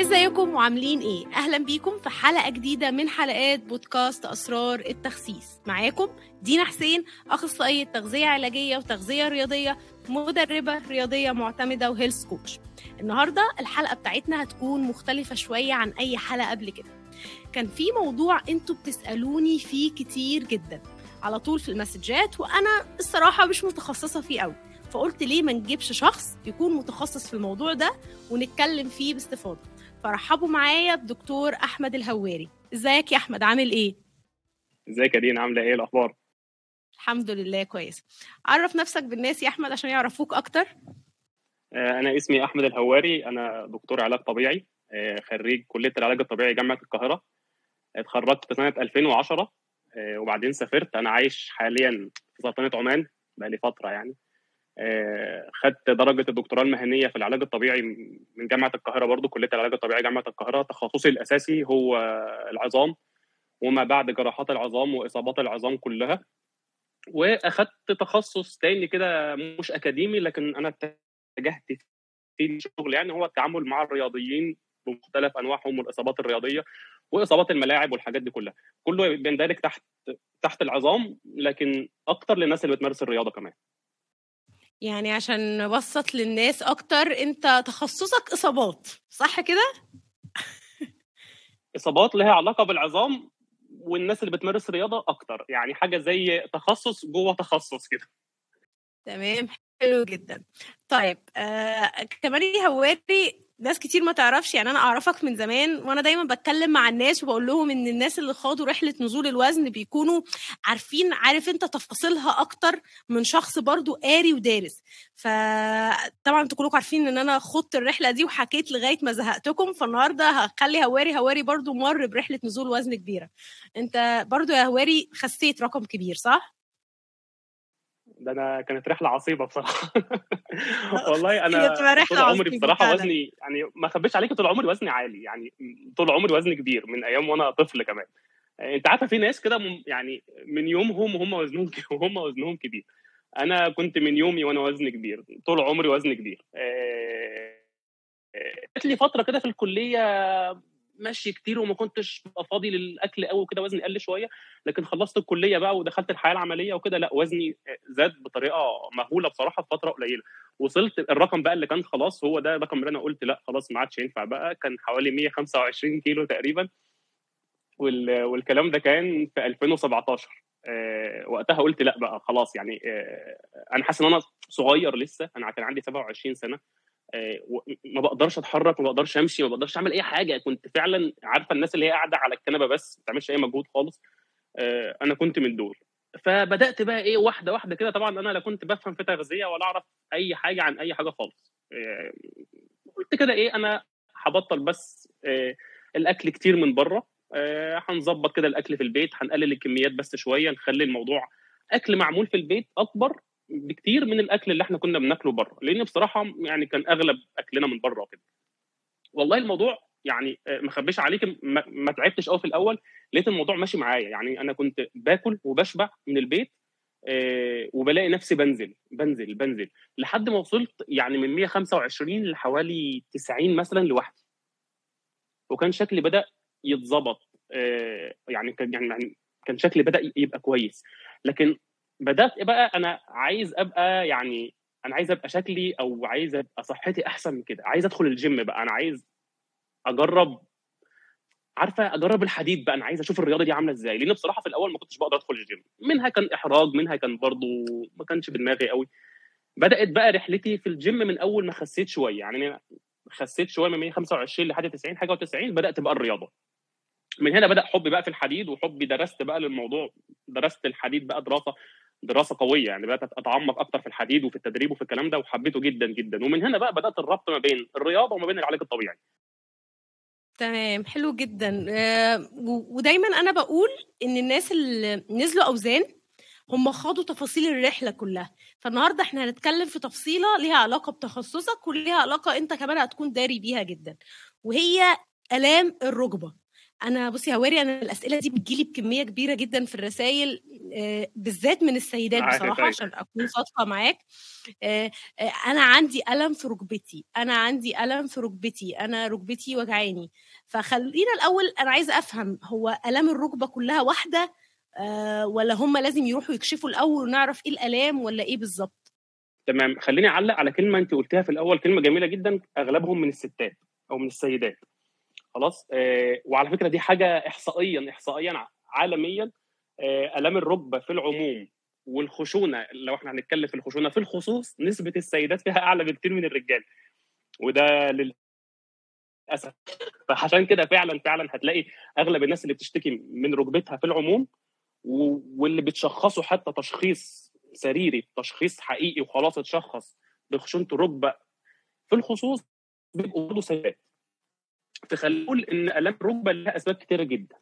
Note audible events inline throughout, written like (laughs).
ازيكم وعاملين إيه؟ أهلا بيكم في حلقة جديدة من حلقات بودكاست أسرار التخسيس. معاكم دينا حسين أخصائية تغذية علاجية وتغذية رياضية مدربة رياضية معتمدة وهيلث كوتش النهارده الحلقة بتاعتنا هتكون مختلفة شوية عن أي حلقة قبل كده. كان في موضوع أنتوا بتسألوني فيه كتير جدا. على طول في المسجات وأنا الصراحة مش متخصصة فيه قوي. فقلت ليه ما نجيبش شخص يكون متخصص في الموضوع ده ونتكلم فيه باستفاضة. فرحبوا معايا بدكتور أحمد الهواري. إزيك يا أحمد؟ عامل إيه؟ إزيك يا دينا عاملة إيه؟ الأخبار؟ الحمد لله كويس. عرف نفسك بالناس يا أحمد عشان يعرفوك أكتر. أنا اسمي أحمد الهواري. أنا دكتور علاج طبيعي خريج كلية العلاج الطبيعي جامعة القاهرة. اتخرجت سنة 2010 وبعدين سافرت. أنا عايش حاليا في سلطنة عمان بقالي فترة يعني. خدت درجة الدكتوراه المهنية في العلاج الطبيعي من جامعة القاهرة برضو كلية العلاج الطبيعي جامعة القاهرة. تخصصي الأساسي هو العظام وما بعد جراحات العظام وإصابات العظام كلها. وأخدت تخصص تاني كده مش أكاديمي لكن أنا اتجهت في الشغل يعني هو التعامل مع الرياضيين بمختلف أنواعهم والإصابات الرياضية وإصابات الملاعب والحاجات دي كلها. كله بيندرج تحت تحت العظام لكن أكتر للناس اللي بتمارس الرياضة كمان. يعني عشان نبسط للناس أكتر أنت تخصصك إصابات صح كده؟ (laughs) إصابات لها علاقة بالعظام والناس اللي بتمارس رياضة أكتر يعني حاجة زي تخصص جوه تخصص كده. تمام حلو جدا. طيب آه كمان هواري ناس كتير ما تعرفش يعني أنا أعرفك من زمان وأنا دايما بتكلم مع الناس وبقول لهم إن الناس اللي خاضوا رحلة نزول الوزن بيكونوا عارفين عارف أنت تفاصيلها أكتر من شخص برضو قاري ودارس. فطبعا أنتوا كلكم عارفين إن أنا خضت الرحلة دي وحكيت لغاية ما زهقتكم فالنهاردة هخلي هواري هواري برضو مر برحلة نزول وزن كبيرة. أنت برضو يا هواري خسيت رقم كبير صح؟ ده أنا كانت رحلة عصيبة بصراحة. (laughs) والله أنا طول عمري بصراحة فعلا. وزني يعني ما اخبيش عليك طول عمري وزني عالي يعني طول عمري وزني كبير من أيام وأنا طفل كمان. أنت عارفة في ناس كده يعني من يومهم وهم وزنهم وهم وزنهم كبير. أنا كنت من يومي وأنا وزني كبير طول عمري وزني كبير. جات لي فترة كده في الكلية ماشي كتير وما كنتش فاضي للأكل قوي وكده وزني قل شوية لكن خلصت الكلية بقى ودخلت الحياة العملية وكده لأ وزني زاد بطريقة مهولة بصراحة في فترة قليلة. وصلت الرقم بقى اللي كان خلاص هو ده الرقم اللي أنا قلت لأ خلاص ما عادش ينفع بقى كان حوالي 125 كيلو تقريبا. والكلام ده كان في 2017 أه وقتها قلت لأ بقى خلاص يعني أه أنا حاسس إن أنا صغير لسه أنا كان عندي 27 سنة. ما بقدرش اتحرك ما بقدرش امشي ما بقدرش اعمل اي حاجة. كنت فعلا عارفة الناس اللي هي قاعدة على الكنبة بس ما بتعملش أي مجهود خالص. أنا كنت من دول. فبدأت بقى إيه واحدة واحدة كده. طبعا أنا لا كنت بفهم في تغذية ولا أعرف أي حاجة عن أي حاجة خالص. قلت كده إيه أنا هبطل بس الأكل كتير من بره. هنظبط كده الأكل في البيت هنقلل الكميات بس شوية نخلي الموضوع أكل معمول في البيت أكبر. بكتير من الأكل اللي إحنا كنا بناكله بره لأن بصراحة يعني كان أغلب أكلنا من بره كده والله الموضوع يعني ما اخبيش عليك ما, تعبتش قوي في الأول لقيت الموضوع ماشي معايا. يعني أنا كنت باكل وبشبع من البيت أه وبلاقي نفسي بنزل بنزل بنزل لحد ما وصلت يعني من 125 لحوالي 90 مثلا لوحدي. وكان شكلي بدأ يتظبط أه يعني كان يعني كان شكلي بدأ يبقى كويس. لكن بدأت بقى أنا عايز أبقى يعني أنا عايز أبقى شكلي أو عايز أبقى صحتي أحسن من كده. عايز أدخل الجيم بقى. أنا عايز أجرب عارفة أجرب الحديد بقى. أنا عايز أشوف الرياضة دي عاملة إزاي. لأن بصراحة في الأول ما كنتش بقدر أدخل الجيم منها كان إحراج منها كان برضو ما كانش بدماغي قوي. بدأت بقى رحلتي في الجيم من أول ما خسيت شوية. يعني أنا خسيت شوية من 125 لحد 90 حاجة و90 بدأت بقى الرياضة. من هنا بدأ حبي بقى في الحديد وحبي درست بقى للموضوع. درست الحديد بقى دراسة. دراسة قوية يعني بدأت أتعمق أكتر في الحديد وفي التدريب وفي الكلام ده وحبيته جدا جدا. ومن هنا بقى بدأت الربط ما بين الرياضة وما بين العلاج الطبيعي. تمام حلو جدا. آه ودايما أنا بقول إن الناس اللي نزلوا أوزان هم خاضوا تفاصيل الرحلة كلها. فالنهاردة إحنا هنتكلم في تفصيلة ليها علاقة بتخصصك وليها علاقة أنت كمان هتكون داري بيها جدا. وهي آلام الركبة. أنا بصي يا واري أنا الأسئلة دي بتجيلي بكمية كبيرة جدا في الرسائل آه، بالذات من السيدات بصراحة طيب. عشان أكون صادقة معاك. آه، آه، أنا عندي ألم في ركبتي أنا عندي ألم في ركبتي أنا ركبتي وجعاني. فخلينا الأول أنا عايزة أفهم هو الام الركبة كلها واحدة ولا هم لازم يروحوا يكشفوا الأول ونعرف إيه الألام ولا إيه بالظبط تمام خليني أعلق على كلمة انت قلتيها في الأول كلمة جميلة جدا أغلبهم من الستات أو من السيدات. خلاص. آه وعلى فكرة دي حاجة احصائيا احصائيا عالميا. آه ألام الركبه في العموم والخشونة لو إحنا هنتكلم في الخشونة في الخصوص نسبة السيدات فيها أعلى بكتير من الرجال. وده للأسف. فعشان كده فعلا فعلا هتلاقي أغلب الناس اللي بتشتكي من ركبتها في العموم واللي بتشخصوا حتى تشخيص سريري تشخيص حقيقي وخلاص اتشخص بخشونة الركبة في الخصوص بيبقوا برضه سيدات. فخلينا إن الام الركبه لها أسباب كتيرة جدا.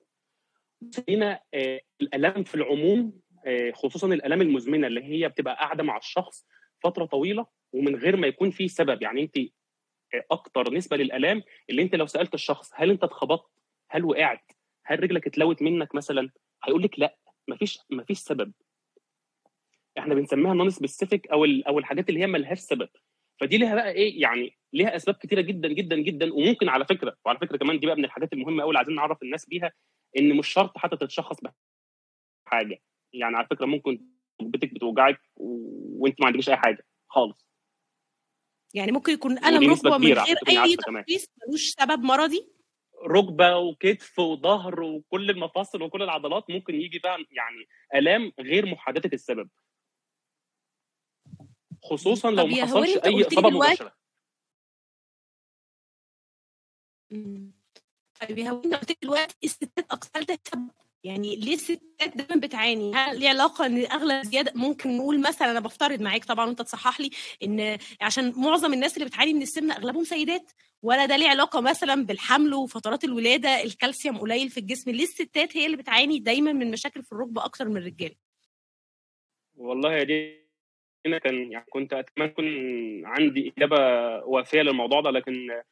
هنا آه، الالام في العموم آه، خصوصا الالام المزمنة اللي هي بتبقى قاعدة مع الشخص فترة طويلة ومن غير ما يكون في سبب. يعني أنت آه، أكتر نسبة للالام اللي أنت لو سألت الشخص هل أنت اتخبطت؟ هل وقعت؟ هل رجلك اتلوت منك مثلا؟ هيقول لك لأ مفيش مفيش سبب. إحنا بنسميها non-specific أو أو الحاجات اللي هي ملهاش سبب. فدي ليها بقى إيه يعني ليها أسباب كتيرة جدا جدا جدا. وممكن على فكرة وعلى فكرة كمان دي بقى من الحاجات المهمة قوي اللي عايزين نعرف الناس بيها إن مش شرط حتى تتشخص بحاجة. يعني على فكرة ممكن ركبتك بتوجعك وأنت ما عندكش أي حاجة. خالص. يعني ممكن يكون الم ركبة من كبيرة غير أي. تشخيص ملوش سبب مرضي؟ ركبة وكتف وظهر وكل المفاصل وكل العضلات ممكن يجي بقى يعني آلام غير محددة السبب. خصوصا لو ما حصلش أي إصابة مباشرة. طيب هواري انت قلت لي دلوقتي الستات أكثر ده سبب يعني ليه الستات دايما بتعاني؟ هل ليه علاقة إن اغلب زيادة؟ ممكن نقول مثلا أنا بفترض معاك طبعا وأنت تصحح لي إن عشان معظم الناس اللي بتعاني من السمنة أغلبهم سيدات. ولا ده ليه علاقة مثلا بالحمل وفترات الولادة؟ الكالسيوم قليل في الجسم. ليه الستات هي اللي بتعاني دايما من مشاكل في الركبة أكتر من الرجاله؟ والله يا دي أنا كان يعني كنت أتمنى يكون عندي إجابة وافية للموضوع ده لكن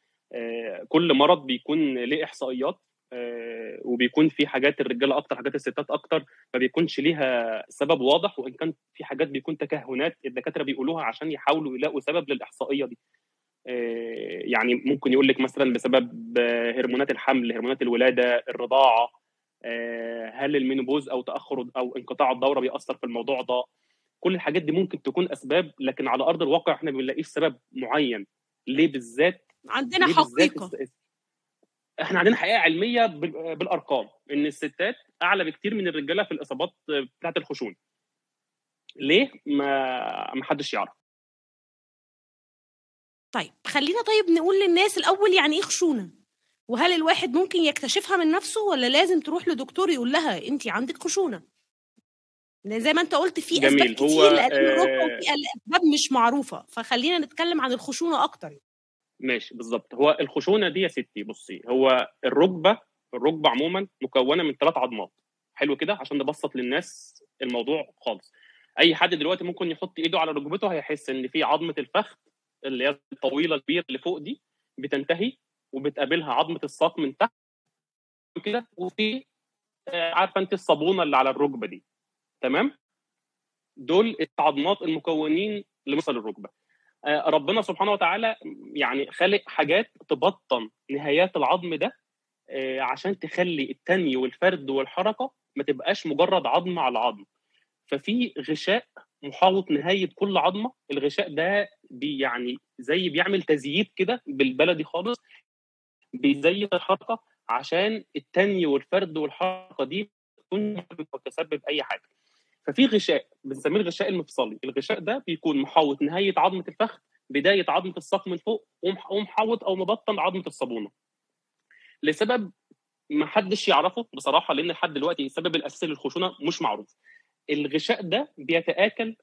كل مرض بيكون ليه إحصائيات آه، وبيكون في حاجات الرجاله أكتر حاجات الستات أكتر ما بيكونش ليها سبب واضح وإن كان في حاجات بيكون تكهنات الدكاترة بيقولوها عشان يحاولوا يلاقوا سبب للإحصائية دي. آه، يعني ممكن يقول لك مثلا بسبب آه، هرمونات الحمل هرمونات الولادة الرضاعة آه، هل المينوبوز أو تأخر أو انقطاع الدورة بيأثر في الموضوع ده. كل الحاجات دي ممكن تكون أسباب لكن على أرض الواقع إحنا ما بنلاقيش سبب معين. ليه بالذات؟ عندنا بالذات حقيقة. إحنا عندنا حقيقة علمية بال- بالأرقام إن الستات أعلى بكتير من الرجالة في الإصابات بتاعة الخشونه ليه؟ ما ما حدش يعرف. طيب خلينا طيب نقول للناس الأول يعني إيه خشونة؟ وهل الواحد ممكن يكتشفها من نفسه ولا لازم تروح لدكتور يقول لها انت عندك خشونة؟ زي ما أنت قلت في أسباب. كتير هو، لألم الركبه آه، وفي أسباب مش معروفة. فخلينا نتكلم عن الخشونة أكتر ماشي بالظبط هو الخشونة دي يا ستي بصي هو الركبة الركبة عموما مكونة من ثلاث عظمات. حلو كده؟ عشان نبسط للناس الموضوع خالص. أي حد دلوقتي ممكن يحط إيده على ركبته هيحس إن في عظمة الفخذ اللي هي الطويلة الكبيرة اللي فوق دي بتنتهي وبتقابلها عظمة الساق من تحت كده وفي آه، عارفة أنت الصابونة اللي على الركبة دي. تمام؟ دول العظمات المكونين لمفصل الركبة. ربنا سبحانه وتعالى يعني خلق حاجات تبطن نهايات العظم ده آه، عشان تخلي التنمي والفرد والحركة ما تبقاش مجرد عظم على عظم. ففي غشاء محاوط نهاية كل عظمة الغشاء ده بي يعني زي بيعمل تزييت كده بالبلدي خالص بيزيت الحركة عشان التنمي والفرد والحركة دي تكون تسبب أي حاجة. ففي غشاء بنسميه الغشاء المفصلي. الغشاء ده بيكون محاوط نهاية عظمة الفخذ بداية عظمة الساق من فوق ومح- ومحاوط أو مبطن عظمة الصابونة. لسبب ما حدش يعرفه بصراحة لأن لحد دلوقتي السبب الاساسي للخشونة مش معروف. الغشاء ده بيتآكل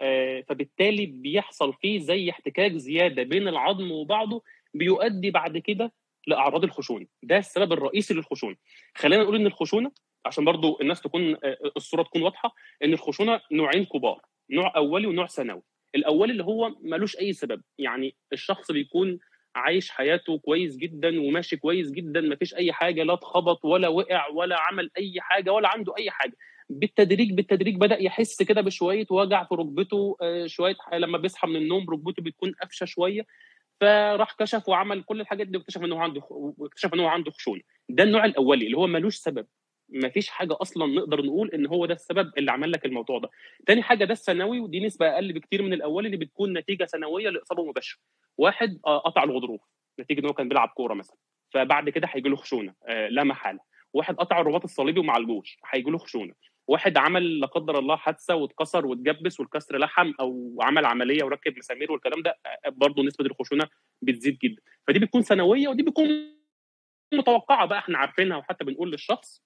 آه، فبالتالي بيحصل فيه زي احتكاك زيادة بين العظم وبعضه بيؤدي بعد كده لأعراض الخشونة. ده السبب الرئيسي للخشونة. خلينا نقول إن الخشونة عشان برضو الناس تكون آه، الصورة تكون واضحة إن الخشونة نوعين كبار نوع أولي ونوع ثانوي. الأولي اللي هو ملوش أي سبب يعني الشخص بيكون عايش حياته كويس جدا وماشي كويس جدا ما فيش أي حاجة لا اتخبط ولا وقع ولا عمل أي حاجة ولا عنده أي حاجة. بالتدريج بالتدريج بدأ يحس كده بشوية وجع في ركبته شوية لما بيصحى من النوم ركبته بتكون قفشة شوية فراح كشف وعمل كل الحاجات دي واكتشف إن هو عنده واكتشف إن هو عنده خشونة. ده النوع الأولي اللي هو ملوش سبب. ما فيش حاجة أصلا نقدر نقول إن هو ده السبب اللي عمل لك الموضوع ده. تاني حاجة ده الثانوي ودي نسبة أقل بكتير من الأول اللي بتكون نتيجة ثانوية لإصابة مباشرة. واحد قطع الغضروف نتيجة إن هو كان بيلعب كورة مثلا فبعد كده هيجي له خشونة لا محالة. واحد قطع الرباط الصليبي وما عالجوش هيجي له خشونة. واحد عمل لا قدر الله حادثة واتكسر واتجبس والكسر لحم أو عمل عملية وركب مسامير والكلام ده برضه نسبة الخشونة بتزيد جدا. فدي بتكون ثانوية ودي بتكون متوقعة بقى إحنا عارفينها وحتى بنقول للشخص.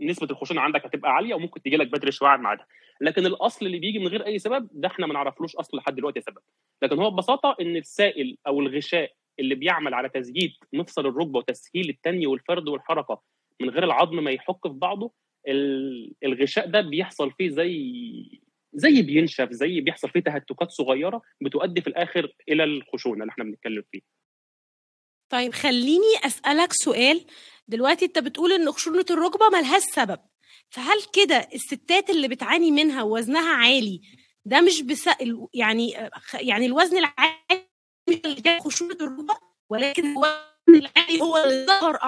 نسبة الخشونة عندك هتبقى عالية وممكن تيجي لك بدري شوية عن ميعادها. لكن الأصل اللي بيجي من غير أي سبب ده إحنا ما نعرفلوش اصل لحد دلوقتي سبب. لكن هو ببساطة إن السائل أو الغشاء اللي بيعمل على تسجيد مفصل الركبة وتسهيل التني والفرد والحركة من غير العظم ما يحك في بعضه الغشاء ده بيحصل فيه زي زي بينشف زي بيحصل فيه تهتكات صغيرة بتؤدي في الآخر إلى الخشونة اللي إحنا بنتكلم فيه طيب خليني أسألك سؤال دلوقتي انت بتقول ان خشونة الركبة ملهاش سبب. فهل كده الستات اللي بتعاني منها ووزنها عالي ده مش بس يعني يعني الوزن العالي اللي جاي خشونة الركبة ولكن الوزن العالي هو اللي ظهر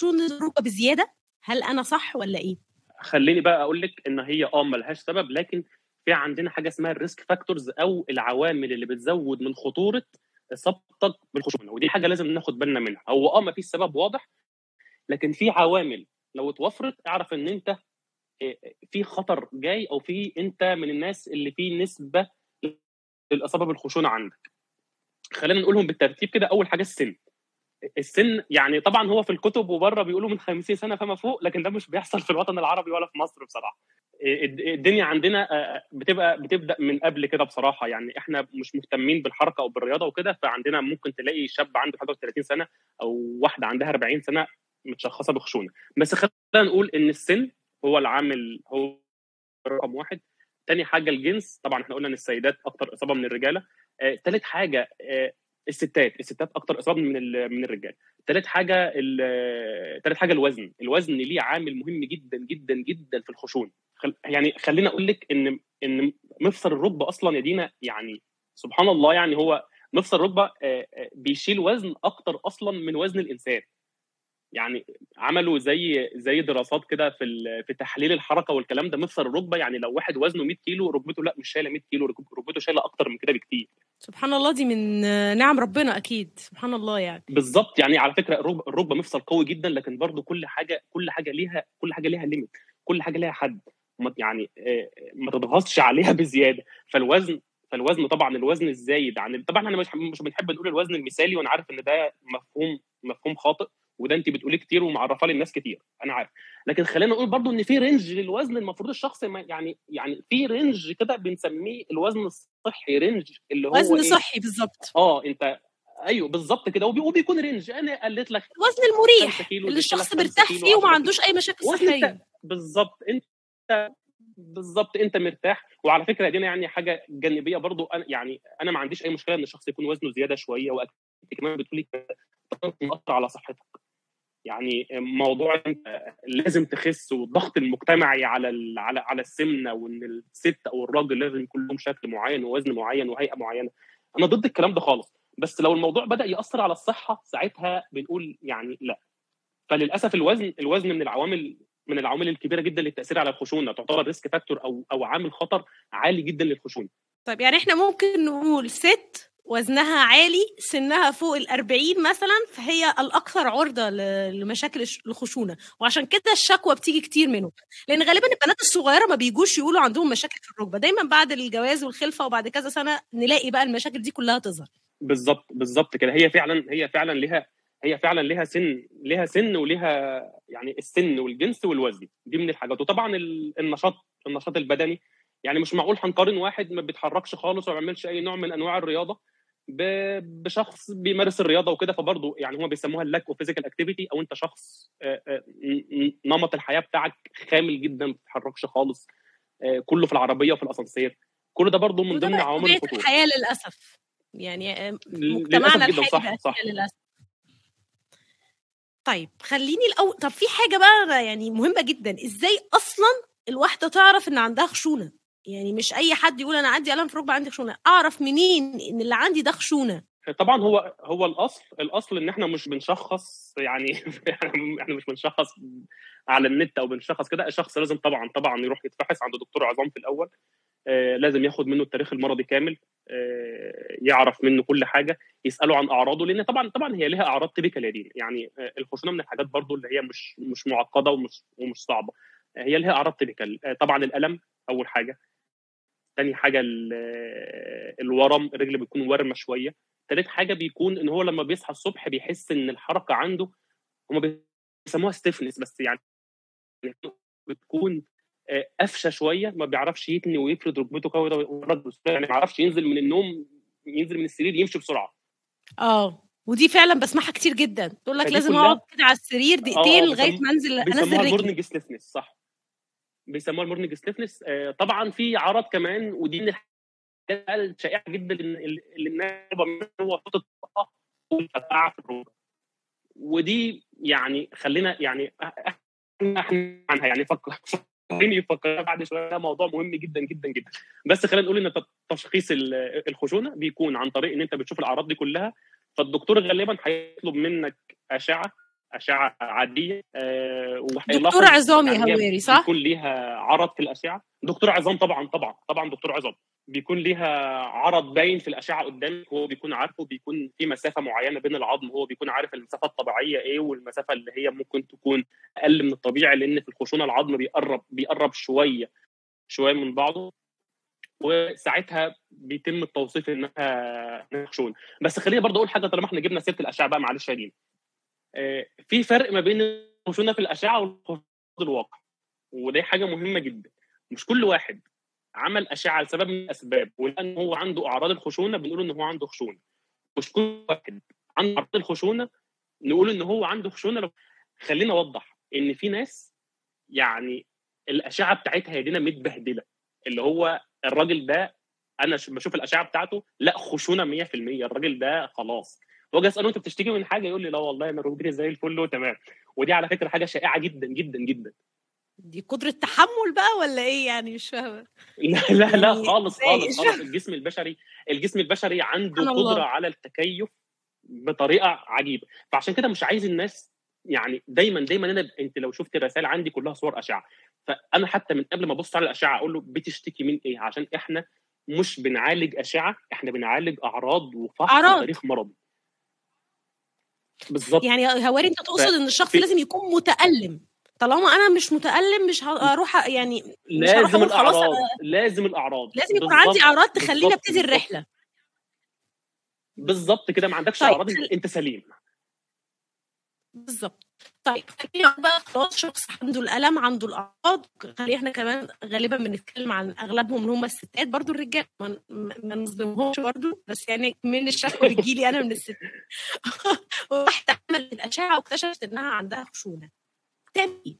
خشونة الركبة بزيادة؟ هل أنا صح ولا إيه؟ خليني بقى أقول لك إن هي آه ملهاش سبب لكن في عندنا حاجة اسمها ال risk factors أو العوامل اللي بتزود من خطورة إصابتك بالخشونة ودي حاجة لازم ناخد بالنا منها. هو آه ما فيش سبب واضح لكن في عوامل لو اتوفرت اعرف ان انت في خطر جاي أو في انت من الناس اللي في نسبة للإصابة بالخشونة عندك. خلينا نقولهم بالترتيب كده أول حاجة السن. السن يعني طبعا هو في الكتب وبره بيقولوا من 50 سنة فما فوق لكن ده مش بيحصل في الوطن العربي ولا في مصر بصراحة. الدنيا عندنا بتبقى بتبدأ من قبل كده بصراحة. يعني إحنا مش مهتمين بالحركة أو بالرياضة وكده فعندنا ممكن تلاقي شاب عنده حاجة 30 سنة أو واحدة عندها 40 سنة متشخصة بخشونة. بس خلينا نقول إن السن هو العامل هو رقم واحد. تاني حاجة الجنس طبعا إحنا قلنا إن السيدات أكتر إصابة من الرجالة. آه، تالت حاجة آه، الستات الستات أكتر إصابة من من الرجال. تالت حاجة تالت حاجة الوزن. الوزن ليه عامل مهم جدا جدا جدا في الخشونة. خل... يعني خلينا أقول لك إن إن مفصل الركبة أصلا يا دينا يعني سبحان الله يعني هو مفصل الركبة بيشيل وزن أكتر أصلا من وزن الإنسان. يعني عملوا زي زي دراسات كده في في تحليل الحركة والكلام ده مفصل الركبة. يعني لو واحد وزنه 100 كيلو ركبته لا مش شايلة 100 كيلو ركبته شايلة أكتر من كده بكتير. سبحان الله دي من نعم ربنا أكيد. سبحان الله يعني. بالظبط. يعني على فكرة الركبة مفصل قوي جدا لكن برضو كل حاجة كل حاجة ليها كل حاجة ليها ليميت كل حاجة ليها حد. يعني ما تضغطش عليها (laughs) بزيادة. فالوزن فالوزن طبعا الوزن الزايد. عن طبعا إحنا مش مش بنحب نقول الوزن المثالي وأنا عارف إن ده مفهوم مفهوم خاطئ. وده انت بتقوليه كتير ومعرفاه للناس كتير أنا عارف. لكن خلينا نقول برضو ان في range للوزن المفروض الشخص يعني يعني في range كده بنسميه الوزن الصحي range اللي هو وزن إيه؟ صحي بالظبط. آه انت أيوه بالظبط كده. وبيكون range أنا قلت لك الوزن المريح اللي الشخص مرتاح فيه وما عندوش أي مشاكل صحية. بالظبط انت بالظبط انت مرتاح. وعلى فكرة دي يعني حاجة جانبية برضو أنا يعني أنا ما عنديش أي مشكلة إن الشخص يكون وزنه زيادة شوية وأكيد كمان بتقولي مؤثر على صحتك. يعني موضوع لازم تخس والضغط المجتمعي على على على السمنة وإن الست أو الراجل لازم يكون لهم شكل معين ووزن معين وهيئة معينة. أنا ضد الكلام ده خالص. بس لو الموضوع بدأ يأثر على الصحة ساعتها بنقول يعني لأ. فللأسف الوزن الوزن من العوامل من العوامل الكبيرة جدا للتأثير على الخشونة. تعتبر risk factor أو أو عامل خطر عالي جدا للخشونة. طيب يعني إحنا ممكن نقول ست وزنها عالي سنها فوق ال 40 مثلا فهي الأكثر عرضة لمشاكل الخشونة. وعشان كده الشكوى بتيجي كتير منهم. لأن غالبا البنات الصغيرة ما بيجوش يقولوا عندهم مشاكل في الركبة. دايما بعد الجواز والخلفة وبعد كذا سنة نلاقي بقى المشاكل دي كلها تظهر. بالظبط بالظبط كده. هي فعلا هي فعلا لها هي فعلا لها سن لها سن ولها يعني السن والجنس والوزن. دي من الحاجات. وطبعا النشاط النشاط البدني. يعني مش معقول هنقارن واحد ما بيتحركش خالص وما بيعملش أي نوع من أنواع الرياضة. بشخص بيمارس الرياضة وكده فبرضه يعني هم بيسموها ال lack of physical activity أو أنت شخص نمط الحياة بتاعك خامل جدا ما بتتحركش خالص كله في العربية وفي الأسانسير. كل ده برضه من ضمن عوامل الخطوره الحياة للأسف. يعني مجتمعنا جدا الحالي صح صح. كده للأسف. طيب خليني الأول طب في حاجة بقى يعني مهمة جدا. إزاي أصلا الواحدة تعرف إن عندها خشونة؟ يعني مش أي حد يقول أنا عندي ألم في الركبة عندي خشونه أعرف منين إن اللي عندي ده خشونة؟ طبعا هو هو الأصل الأصل إن إحنا مش بنشخص يعني (laughs) إحنا مش بنشخص على النت أو بنشخص كده. الشخص لازم طبعا طبعا يروح يتفحص. عند دكتور عظام في الأول. آه لازم ياخد منه التاريخ المرضي كامل. آه يعرف منه كل حاجة. يسأله عن أعراضه. لأن طبعا طبعا هي لها أعراض دين يعني آه الخشونة من الحاجات برضو اللي هي مش مش معقدة ومش ومش صعبة. هي لها أعراض typical آه طبعا الألم أول حاجة. تاني حاجة الورم الرجل بتكون ورمة شوية. تالت حاجة بيكون إن هو لما بيصحى الصبح بيحس إن الحركة عنده هم بيسموها stiffness بس يعني بتكون قفشة شوية ما بيعرفش يتني ويفرد ركبته كده يعني ما بيعرفش ينزل من النوم ينزل من السرير يمشي بسرعة. آه ودي فعلا بسمعها كتير جدا. تقول لك لازم أقعد كده على السرير دقيقتين لغاية ما أنزل أنزل بيسموها رجلي. stiffness صح. بيسموها ال morning stiffness آه طبعا في اعراض كمان ودي من الحاجات الشائعه جدا اللي الناس هو صوت الطقطقة في ودي يعني خلينا يعني إحنا عنها يعني فكر خليني يفكر بعد شوية ده موضوع مهم جدا جدا جدا. بس خلينا نقول إن تشخيص الخشونة بيكون عن طريق إن أنت بتشوف الأعراض دي كلها. فالدكتور غالبا هيطلب منك أشعة أشعة عادية أه دكتور عظام يا هواري صح؟ بيكون ليها عرض في الأشعة. دكتور عظام طبعا طبعا طبعا دكتور عظام. بيكون ليها عرض باين في الأشعة قدامك هو بيكون عارفه بيكون في مسافة معينة بين العظم هو بيكون عارف المسافة الطبيعية إيه والمسافة اللي هي ممكن تكون أقل من الطبيعي لأن في الخشونة العظم بيقرب بيقرب شوية شوية من بعضه. وساعتها بيتم التوصيف إنها خشونة. بس خليني برضه أقول حاجة طالما إحنا جبنا سيرة الأشعة بقى معلش يا في فرق ما بين الخشونة في الأشعة والخشونة في الواقع ودي حاجة مهمة جدا. مش كل واحد عمل أشعة لسبب من الأسباب ولان هو عنده أعراض الخشونة بنقول إن هو عنده خشونة. مش كل واحد عنده أعراض الخشونة نقول إن هو عنده خشونة. خلينا أوضح إن في ناس يعني الأشعة بتاعتها يا دينا متبهدلة اللي هو الراجل ده أنا بشوف الأشعة بتاعته لأ خشونة 100% الراجل ده خلاص. واجي اساله انت بتشتكي من حاجة يقول لي لا والله أنا ركبتي زي الفل وتمام. ودي على فكره حاجة شائعه جدا جدا جدا. دي قدرة تحمل بقى ولا إيه يعني؟ مش فاهمة. (laughs) لا لا لا خالص خالص خالص. الجسم البشري الجسم البشري عنده قدرة الله. على التكيف بطريقة عجيبة. فعشان كده مش عايز الناس يعني دايما دايما أنا أنت لو شفت الرسائل عندي كلها صور أشعة. فأنا حتى من قبل ما أبص على الأشعة أقول له بتشتكي من إيه؟ عشان إحنا مش بنعالج أشعة إحنا بنعالج أعراض وفحص تاريخ مرضي. بالظبط يعني هواري أنت تقصد إن الشخص في... لازم يكون متألم. طالما أنا مش متألم مش هروح يعني مش لازم الاعراض خلاص لازم الأعراض. لازم يكون عندي أعراض تخليني أبتدي الرحلة. بالظبط كده ما عندكش طيب. أعراض أنت سليم. بالظبط طيب خلينا بقى خلاص شخص عنده الألم عنده الأعراض خلي إحنا كمان غالبا بنتكلم عن أغلبهم اللي هم الستات برضو الرجال ما, نظلمهمش برضو بس يعني من الشكوى بتجيلي أنا من الستات (laughs) واحدة عملت الأشعة واكتشفت إنها عندها خشونة تعمل إيه؟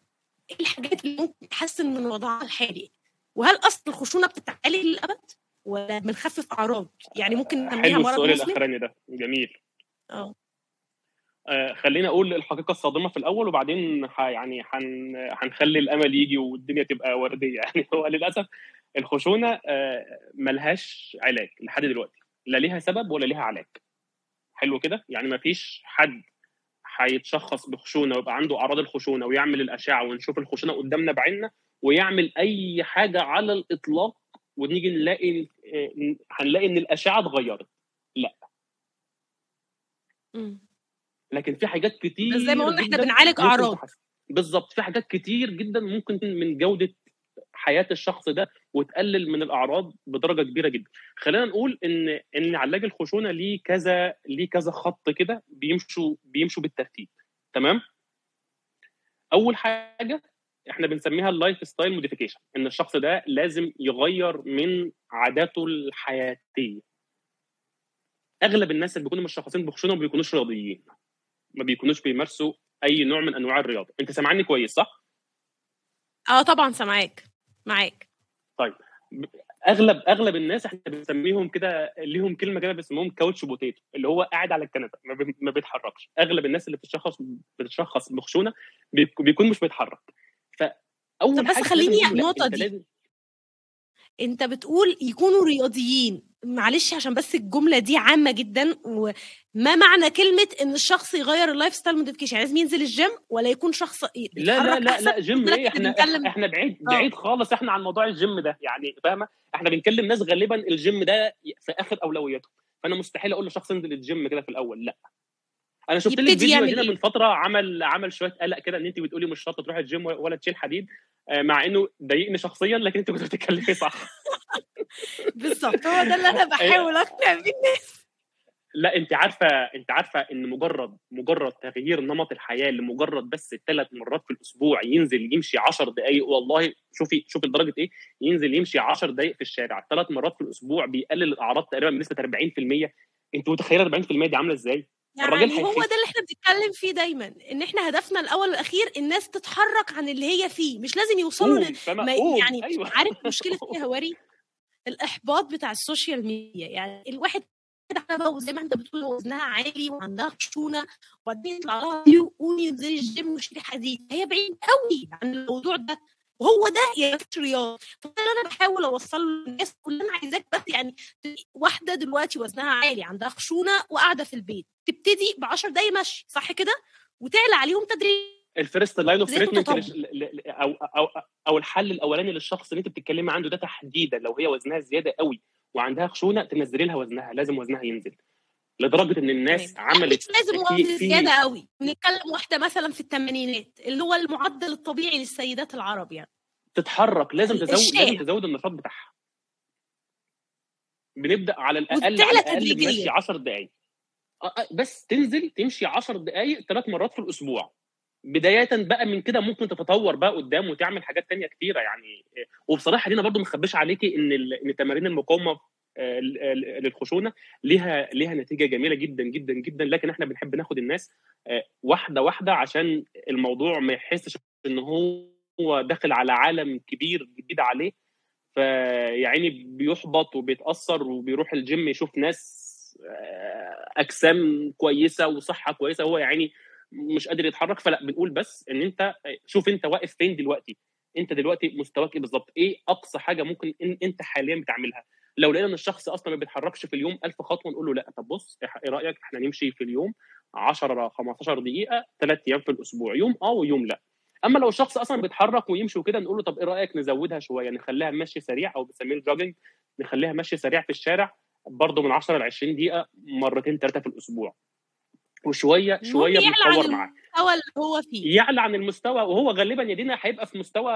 إيه الحاجات اللي ممكن تحسن من وضعها الحالي؟ وهل أصل الخشونة بتتعالج للأبد؟ ولا بنخفف أعراض؟ يعني ممكن نسميها مرض السؤال الأخراني ده جميل آه خلينا أقول الحقيقة الصادمة في الأول وبعدين يعني هنخلي الأمل يجي والدنيا تبقى وردية. (laughs) يعني هو للأسف الخشونة آه ملهاش علاج لحد دلوقتي. لا ليها سبب ولا ليها علاج. حلو كده؟ يعني ما فيش حد هيتشخص بخشونة ويبقى عنده أعراض الخشونة ويعمل الأشعة ونشوف الخشونة قدامنا بعيننا ويعمل أي حاجة على الإطلاق ونيجي نلاقي هنلاقي إن الأشعة اتغيرت. لا. لكن في حاجات كتير زي ما قلنا إحنا بنعالج أعراض. بالظبط. في حاجات كتير جدا ممكن من جودة حياة الشخص ده وتقلل من الأعراض بدرجة كبيرة جدا. خلينا نقول إن إن علاج الخشونة ليه كذا ليه كذا خط كده بيمشوا بيمشوا بالترتيب. تمام؟ أول حاجة إحنا بنسميها ال lifestyle modification إن الشخص ده لازم يغير من عاداته الحياتية. أغلب الناس اللي بيكونوا مشخصين بخشونة ما بيكونوش رياضيين. ما بيكونوش بيمارسوا أي نوع من أنواع الرياضة. أنت سامعني كويس صح؟ آه طبعا سامعاك. معاك. طيب. أغلب أغلب الناس إحنا بنسميهم كده ليهم كلمة كده بيسموهم couch potato اللي هو قاعد على الكنبة ما, بي... ما بيتحركش. أغلب الناس اللي بتتشخص بتتشخص بخشونة بيكون مش بيتحرك. فأول طب بس خليني النقطة دي. لازم... أنت بتقول يكونوا رياضيين. معلش عشان بس الجملة دي عامة جدا وما معنى كلمة إن الشخص يغير ال lifestyle modification؟ لازم ينزل الجيم ولا يكون شخص لا لا لا لا جيم إيه؟ إحنا بنتكلم... إحنا بعيد بعيد أوه. خالص إحنا عن موضوع الجيم ده يعني فاهمة؟ إحنا بنكلم ناس غالبا الجيم ده في آخر اولوياته فأنا مستحيل أقول لشخص انزل الجيم كده في الأول لا. أنا شفت لك فيديو هنا من فترة عمل عمل شوية قلق كده إن أنت بتقولي مش شرط تروحي الجيم ولا تشيل حديد مع إنه ضايقني شخصيا لكن أنت كنت بتتكلمي صح. (laughs) بالظبط هو ده اللي أنا (laughs) بحاول أقنع بيه الناس. لا أنت عارفة أنت عارفة إن مجرد مجرد تغيير نمط الحياة لمجرد بس ثلاث مرات في الأسبوع ينزل يمشي 10 دقائق والله شوفي شوفي لدرجه إيه؟ ينزل يمشي 10 دقائق في الشارع ثلاث مرات في الأسبوع بيقلل الأعراض تقريبا بنسبة 40% أنت متخيلة 40% دي عاملة إزاي؟ يعني الراجل هو ده اللي إحنا بنتكلم فيه دايما إن إحنا هدفنا الأول والأخير الناس تتحرك عن اللي هي فيه مش لازم يوصلوا ل... ما... يعني أيوة. عارف مشكلة (laughs) إيه هواري الإحباط بتاع السوشيال ميديا يعني الواحد كده زي ما أنت بتقول وزنها عالي وعندها خشونة وبعدين يطلع لها قومي انزلي الجيم وشيلي حديد هي بعيد قوي عن الموضوع ده وهو ده يا رياض فده أنا بحاول أوصل للناس كلنا عايزاك بس يعني واحدة دلوقتي وزنها عالي عندها خشونة وقاعدة في البيت تبتدي ب 10 دقايق مشي صح كده؟ وتعلى عليهم تدريج ال first line of treatment أو أو أو الحل الأولاني للشخص اللي أنت بتتكلمي عنده ده تحديدا لو هي وزنها زيادة قوي وعندها خشونة تنزلي لها وزنها لازم وزنها ينزل. لدرجة إن الناس. عملت مش لازم وزن زيادة قوي. بنتكلم واحدة مثلا في الثمانينات اللي هو المعدل الطبيعي للسيدات العرب يعني. تتحرك لازم تزود لازم تزود النشاط بتاعها. بنبدأ على الأقل على الأقل بنمشي 10 دقائق بس تنزل تمشي 10 دقائق ثلاث مرات في الأسبوع. بداية بقى من كده ممكن تتطور بقى قدام وتعمل حاجات تانية كتيرة يعني. وبصراحة دينا برضو ما اخبيش عليكي إن إن تمارين المقاومة للخشونة ليها ليها نتيجة جميلة جدا جدا جدا. لكن إحنا بنحب ناخد الناس واحدة واحدة عشان الموضوع ما يحسش إن هو داخل على عالم كبير جديد عليه. فيعني بيحبط وبيتأثر وبيروح الجيم يشوف ناس أجسام كويسة وصحة كويسة. هو يعني مش قادر يتحرك. فلا بنقول بس إن أنت شوف أنت واقف فين دلوقتي. أنت دلوقتي مستواك إيه بالظبط؟ إيه أقصى حاجة ممكن إن أنت حاليا بتعملها؟ لو لقينا إن الشخص أصلا ما بيتحركش في اليوم 1000 خطوة نقول له لأ طب بص إيه رأيك إحنا نمشي في اليوم 10 15 دقيقة ثلاث أيام في الأسبوع يوم آه ويوم لأ. أما لو الشخص أصلا بيتحرك ويمشي وكده نقول له طب إيه رأيك نزودها شوية نخليها مشي سريع أو بنسميه الجوجنج نخليها مشي سريع في الشارع برضه من 10 ل 20 دقيقة مرتين ثلاثة في الأسبوع. وشوية شوية بنتطور معاه. المستوى اللي هو فيه. يعلى عن المستوى وهو غالبا يا دينا هيبقى في مستوى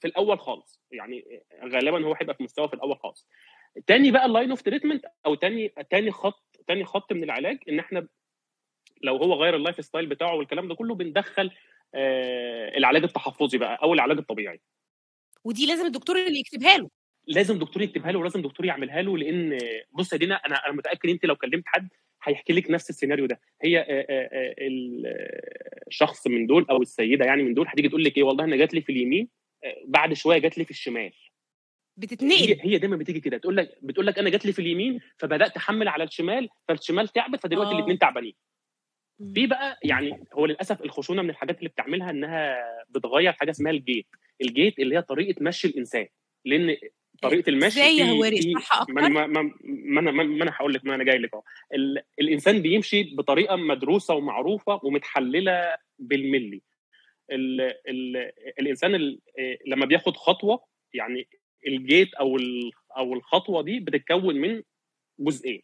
في الأول خالص. يعني غالبا هو هيبقى في مستوى في الأول خالص. تاني بقى ال line of treatment أو تاني تاني خط تاني خط من العلاج إن إحنا لو هو غير ال lifestyle بتاعه والكلام ده كله بندخل آه العلاج التحفظي بقى أو العلاج الطبيعي. ودي لازم الدكتور اللي يكتبها له. لازم دكتور يكتبها له ولازم دكتور يعملها له لأن بص يا دينا أنا أنا متأكد أنت لو كلمت حد هيحكي لك نفس السيناريو ده. هي الشخص من دول أو السيدة يعني من دول هتيجي تقول لك إيه؟ والله أنا جات لي في اليمين بعد شوية جات لي في الشمال. بتتنقل. هي, هي دايما بتيجي كده تقول لك بتقول لك أنا جات لي في اليمين فبدأت أحمل على الشمال فالشمال تعبت فدلوقتي الاثنين تعبانين. في بقى يعني هو للأسف الخشونة من الحاجات اللي بتعملها إنها بتغير حاجة اسمها ال gait. ال gait اللي هي طريقة مشي الإنسان. لأن طريقة المشي إزاي يا هواري أكتر؟ ما أنا ما أنا ما أنا هقول لك ما أنا جاي لك أهو. الإنسان بيمشي بطريقة مدروسة ومعروفة ومتحللة بالملي. ال ال الإنسان ال لما بياخد خطوة يعني الجيت أو أو الخطوة دي بتتكون من جزئين.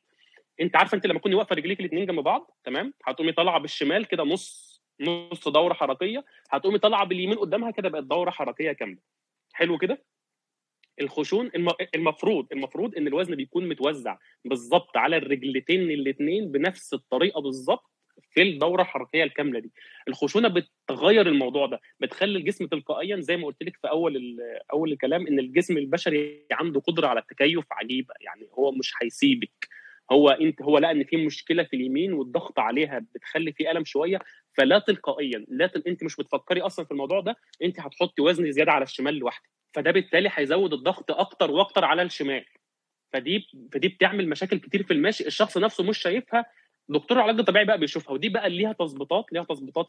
أنت عارفة أنت لما تكوني واقفة رجليك الاثنين جنب بعض تمام؟ هتقومي طالعة بالشمال كده نص نص دورة حركية هتقومي طالعة باليمين قدامها كده بقت دورة حركية كاملة. حلو كده؟ الخشون المفروض المفروض إن الوزن بيكون متوزع بالظبط على الرجلتين الاثنين بنفس الطريقة بالظبط في الدورة الحركية الكاملة دي. الخشونة بتغير الموضوع ده بتخلي الجسم تلقائيا زي ما قلت لك في أول أول الكلام إن الجسم البشري عنده قدرة على التكيف عجيبه يعني هو مش هيسيبك. هو أنت هو لقى إن في مشكلة في اليمين والضغط عليها بتخلي في ألم شوية فلا تلقائيا لا تل... أنت مش بتفكري أصلا في الموضوع ده أنت هتحطي وزن زيادة على الشمال لوحدك. فده بالتالي هيزود الضغط أكتر وأكتر على الشمال. فدي فدي بتعمل مشاكل كتير في المشي الشخص نفسه مش شايفها دكتور العلاج الطبيعي بقى بيشوفها ودي بقى ليها تظبيطات ليها تظبيطات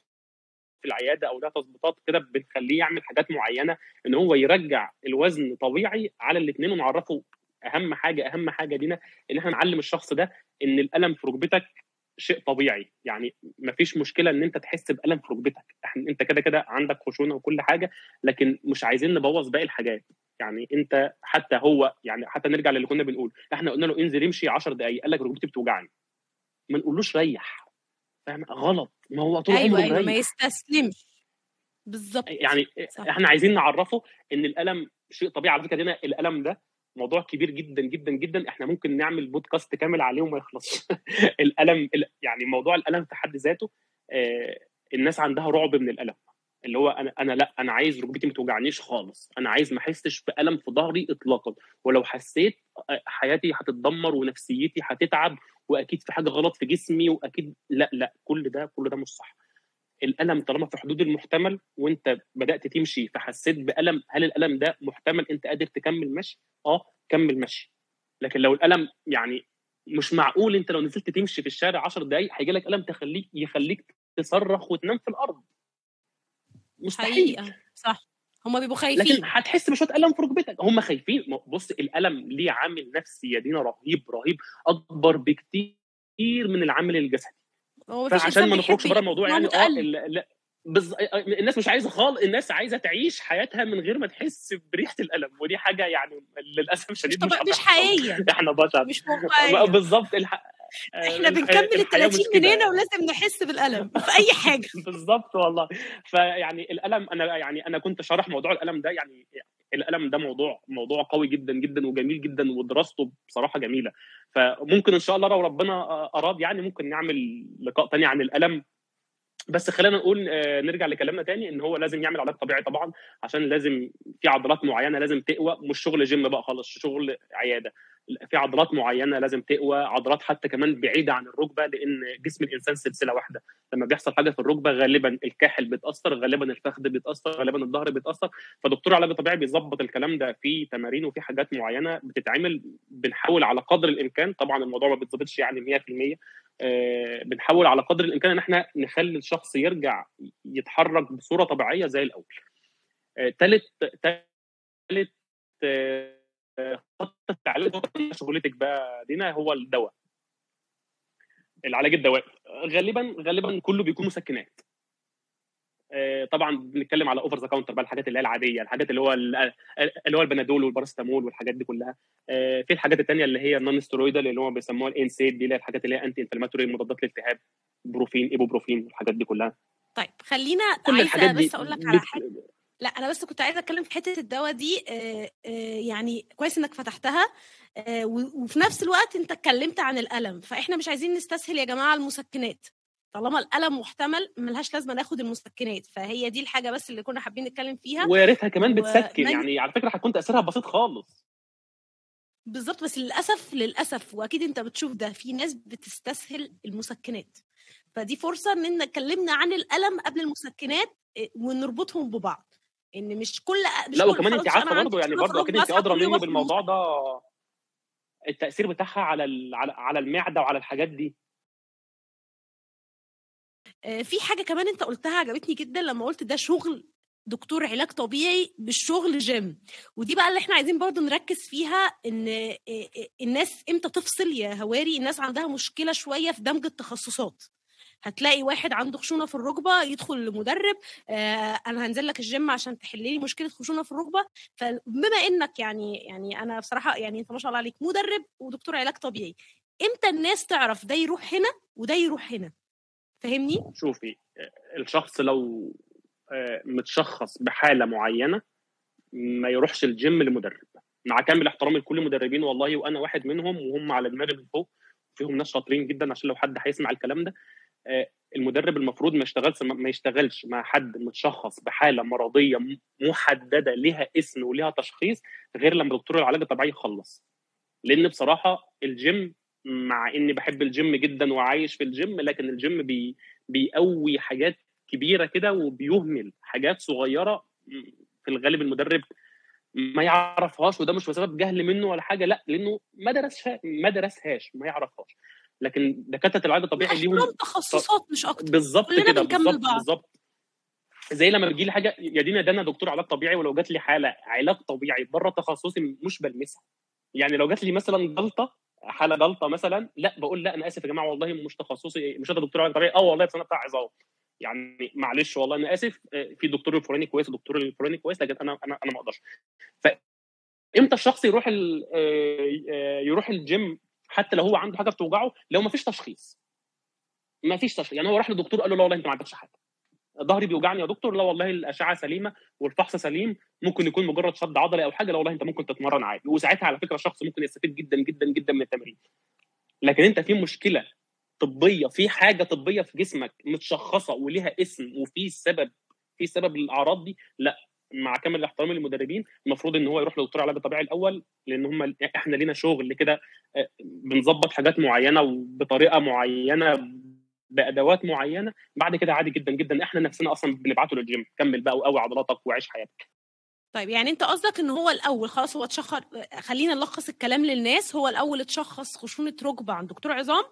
في العيادة أو ليها تظبيطات كده بتخليه يعمل حاجات معينة إن هو يرجع الوزن طبيعي على الاثنين ونعرفه أهم حاجة أهم حاجة لينا إن إحنا نعلم الشخص ده إن الألم في ركبتك شيء طبيعي. يعني مفيش مشكلة إن أنت تحس بألم في ركبتك. أنت كده كده عندك خشونة وكل حاجة لكن مش عايزين نبوظ باقي الحاجات. يعني أنت حتى هو يعني حتى نرجع للي كنا بنقول. إحنا قلنا له انزل امشي 10 دقائق قال لك ركبتي بتوجعني. ما نقولوش ريح فاهم؟ غلط. ما هو طول أيوه عمره أيوه ما مريح. يستسلمش. بالظبط. يعني صح. إحنا عايزين نعرفه إن الألم شيء طبيعي. على فكرة هنا الألم ده موضوع كبير جدا جدا جدا. إحنا ممكن نعمل بودكاست كامل عليه وما يخلصش. (laughs) الألم ال- يعني موضوع الألم في حد ذاته آه، الناس عندها رعب من الألم. اللي هو أنا أنا لا أنا عايز ركبتي ما توجعنيش خالص. أنا عايز ما أحسش بألم في ظهري اطلاقا. ولو حسيت آه، حياتي هتتدمر ونفسيتي هتتعب وأكيد في حاجة غلط في جسمي وأكيد لا لا كل ده كل ده مش صح. الألم طالما في حدود المحتمل وأنت بدأت تمشي فحسيت بألم هل الألم ده محتمل؟ أنت قادر تكمل مشي؟ آه كمل مشي. لكن لو الألم يعني مش معقول أنت لو نزلت تمشي في الشارع 10 دقائق هيجي لك ألم تخليك يخليك تصرخ وتنام في الأرض. مستحيل. حقيقة صح. هما بيبقوا خايفين. لكن هتحس بشوية ألم في ركبتك. هم خايفين. بص الألم ليه عامل نفسي يا دينا رهيب رهيب أكبر بكتير من العامل الجسدي. فعشان ما نخرجش بره الموضوع يعني آه متألم. ال- لا بز... الناس مش عايزة خالص الناس عايزة تعيش حياتها من غير ما تحس بريحة الألم. ودي حاجة يعني للأسف مش, شديد مش. مش هتحصل. حقيقية. (laughs) إحنا بشر. مش بالظبط الح... إحنا بنكمل ال الحياة مش 30 كده. من هنا ولازم نحس بالألم في أي (laughs) حاجة. بالظبط والله. فيعني الألم أنا يعني أنا كنت شارح موضوع الألم ده يعني الألم ده موضوع موضوع قوي جدا جدا وجميل جدا ودراسته بصراحة جميلة. فممكن إن شاء الله لو ربنا أراد يعني ممكن نعمل لقاء تاني عن الألم. بس خلينا نقول آه، نرجع لكلامنا تاني إن هو لازم يعمل علاج طبيعي طبعا عشان لازم في عضلات معينة لازم تقوى مش شغل جيم بقى خالص شغل عيادة. في عضلات معينة لازم تقوى عضلات حتى كمان بعيدة عن الركبة لأن جسم الإنسان سلسلة واحدة. لما بيحصل حاجة في الركبة غالبا الكاحل بيتأثر غالبا الفخذ بيتأثر غالبا الظهر بيتأثر. فدكتور العلاج الطبيعي بيظبط الكلام ده في تمارين وفي حاجات معينة بتتعمل بنحاول على قدر الإمكان. طبعا الموضوع ما بيتظبطش يعني 100% آه، بنحاول على قدر الإمكان إن إحنا نخلي الشخص يرجع يتحرك بصورة طبيعية زي الأول. ثالث ثالث خط العلاج شغلتك بقى دينا هو الدواء. العلاج الدوائي غالبا غالبا كله بيكون مسكنات. آه، طبعا بنتكلم على over the counter بقى الحاجات اللي هي العادية الحاجات اللي هو ال- اللي هو البنادول والباراسيتامول والحاجات دي كلها. آه، في الحاجات الثانية اللي هي ال non-steroidal اللي هو بيسموها ال NSAID دي اللي هي الحاجات اللي هي anti-inflammatory مضادات للالتهاب بروفين ايبوبروفين والحاجات دي كلها. طيب خلينا كل الحاجات عايزه دي بس أقول لك على حاجة. لا أنا بس كنت عايزة أتكلم في حتة الدواء دي. آه، آه، يعني كويس إنك فتحتها. آه، وفي نفس الوقت أنت اتكلمت عن الألم فإحنا مش عايزين نستسهل يا جماعة المسكنات. طالما الألم محتمل ملهاش لازمة ناخد المسكنات فهي دي الحاجة بس اللي كنا حابين نتكلم فيها. ويا ريتها كمان بتسكن ومن- يعني على فكرة هتكون تأثيرها بسيط خالص. بالظبط بس للأسف للأسف وأكيد أنت بتشوف ده في ناس بتستسهل المسكنات. فدي فرصة إن اتكلمنا عن الألم قبل المسكنات إيه، ونربطهم ببعض. إن مش كل مش لا وكمان انت عارفة برضه يعني برضه أكيد انت ادرى مني بالموضوع ده التأثير بتاعها على على المعدة وعلى الحاجات دي. آه، في حاجة كمان أنت قلتها عجبتني جدا لما قلت ده شغل دكتور علاج طبيعي بالشغل جيم ودي بقى اللي إحنا عايزين برضو نركز فيها إن آه، آه، الناس إمتى تفصل يا هواري؟ الناس عندها مشكلة شوية في دمج التخصصات. هتلاقي واحد عنده خشونة في الركبة يدخل لمدرب آه أنا هنزل لك الجيم عشان تحل لي مشكلة خشونة في الركبة. فبما إنك يعني يعني أنا بصراحة يعني أنت ما شاء الله عليك مدرب ودكتور علاج طبيعي إمتى الناس تعرف ده يروح هنا وده يروح هنا؟ فاهمني؟ شوفي الشخص لو آه، متشخص بحالة معينة ما يروحش الجيم لمدرب. مع كامل احترامي لكل المدربين والله وأنا واحد منهم وهم على دماغي من فوق فيهم ناس شاطرين جدا عشان لو حد هيسمع الكلام ده. آه، المدرب المفروض ما يشتغلش ما يشتغلش مع حد متشخص بحالة مرضية محددة ليها اسم وليها تشخيص غير لما دكتور العلاج الطبيعي يخلص. لأن بصراحة الجيم مع إني بحب الجيم جدا وعايش في الجيم لكن الجيم بي بيقوي حاجات كبيرة كده وبيهمل حاجات صغيرة في الغالب المدرب ما يعرفهاش وده مش بسبب جهل منه ولا حاجة لأ لأنه ما درسها ما درسهاش ما يعرفهاش. لكن دكاترة العلاج الطبيعي ليهم تخصصات مش أكتر. بالظبط كده بالظبط بالظبط. زي لما بيجي لي حاجة يا دينا ده أنا دكتور علاج طبيعي ولو جات لي حالة علاج طبيعي بره تخصصي مش بلمسها. يعني لو جات لي مثلا جلطه حاله جلطه مثلا لا بقول لا أنا آسف يا جماعة والله مش تخصصي مش أنا دكتور علاج طبيعي. آه والله بس أنا بتاع عظام. يعني معلش والله أنا آسف. في دكتور الفلاني كويس ودكتور الفلاني كويس لكن أنا أنا أنا ما أقدرش. ف إمتى الشخص يروح يروح الجيم حتى لو هو عنده حاجة بتوجعه؟ لو ما فيش تشخيص. ما فيش تشخيص. يعني هو راح للدكتور قال له لا والله أنت ما عندكش حاجة. ظهري بيوجعني يا دكتور لا والله الأشعة سليمة والفحص سليم ممكن يكون مجرد شد عضلي أو حاجة لا والله أنت ممكن تتمرن عادي. وساعتها على فكرة الشخص ممكن يستفيد جدا جدا جدا من التمرين. لكن أنت في مشكلة طبية في حاجة طبية في جسمك متشخصة وليها اسم وفي سبب في سبب للاعراض دي لا. مع كامل احترامي للمدربين المفروض إن هو يروح لدكتور علاج طبيعي الأول لأن هم إحنا لينا شغل كده بنظبط حاجات معينة وبطريقة معينة بأدوات معينة بعد كده عادي جدا جدا. إحنا نفسنا أصلا بنبعته للجيم كمل بقى وقوي عضلاتك وعيش حياتك. طيب يعني أنت قصدك إن هو الأول خلاص هو اتشخص خلينا نلخص الكلام للناس. هو الأول اتشخص خشونة ركبة عند دكتور عظام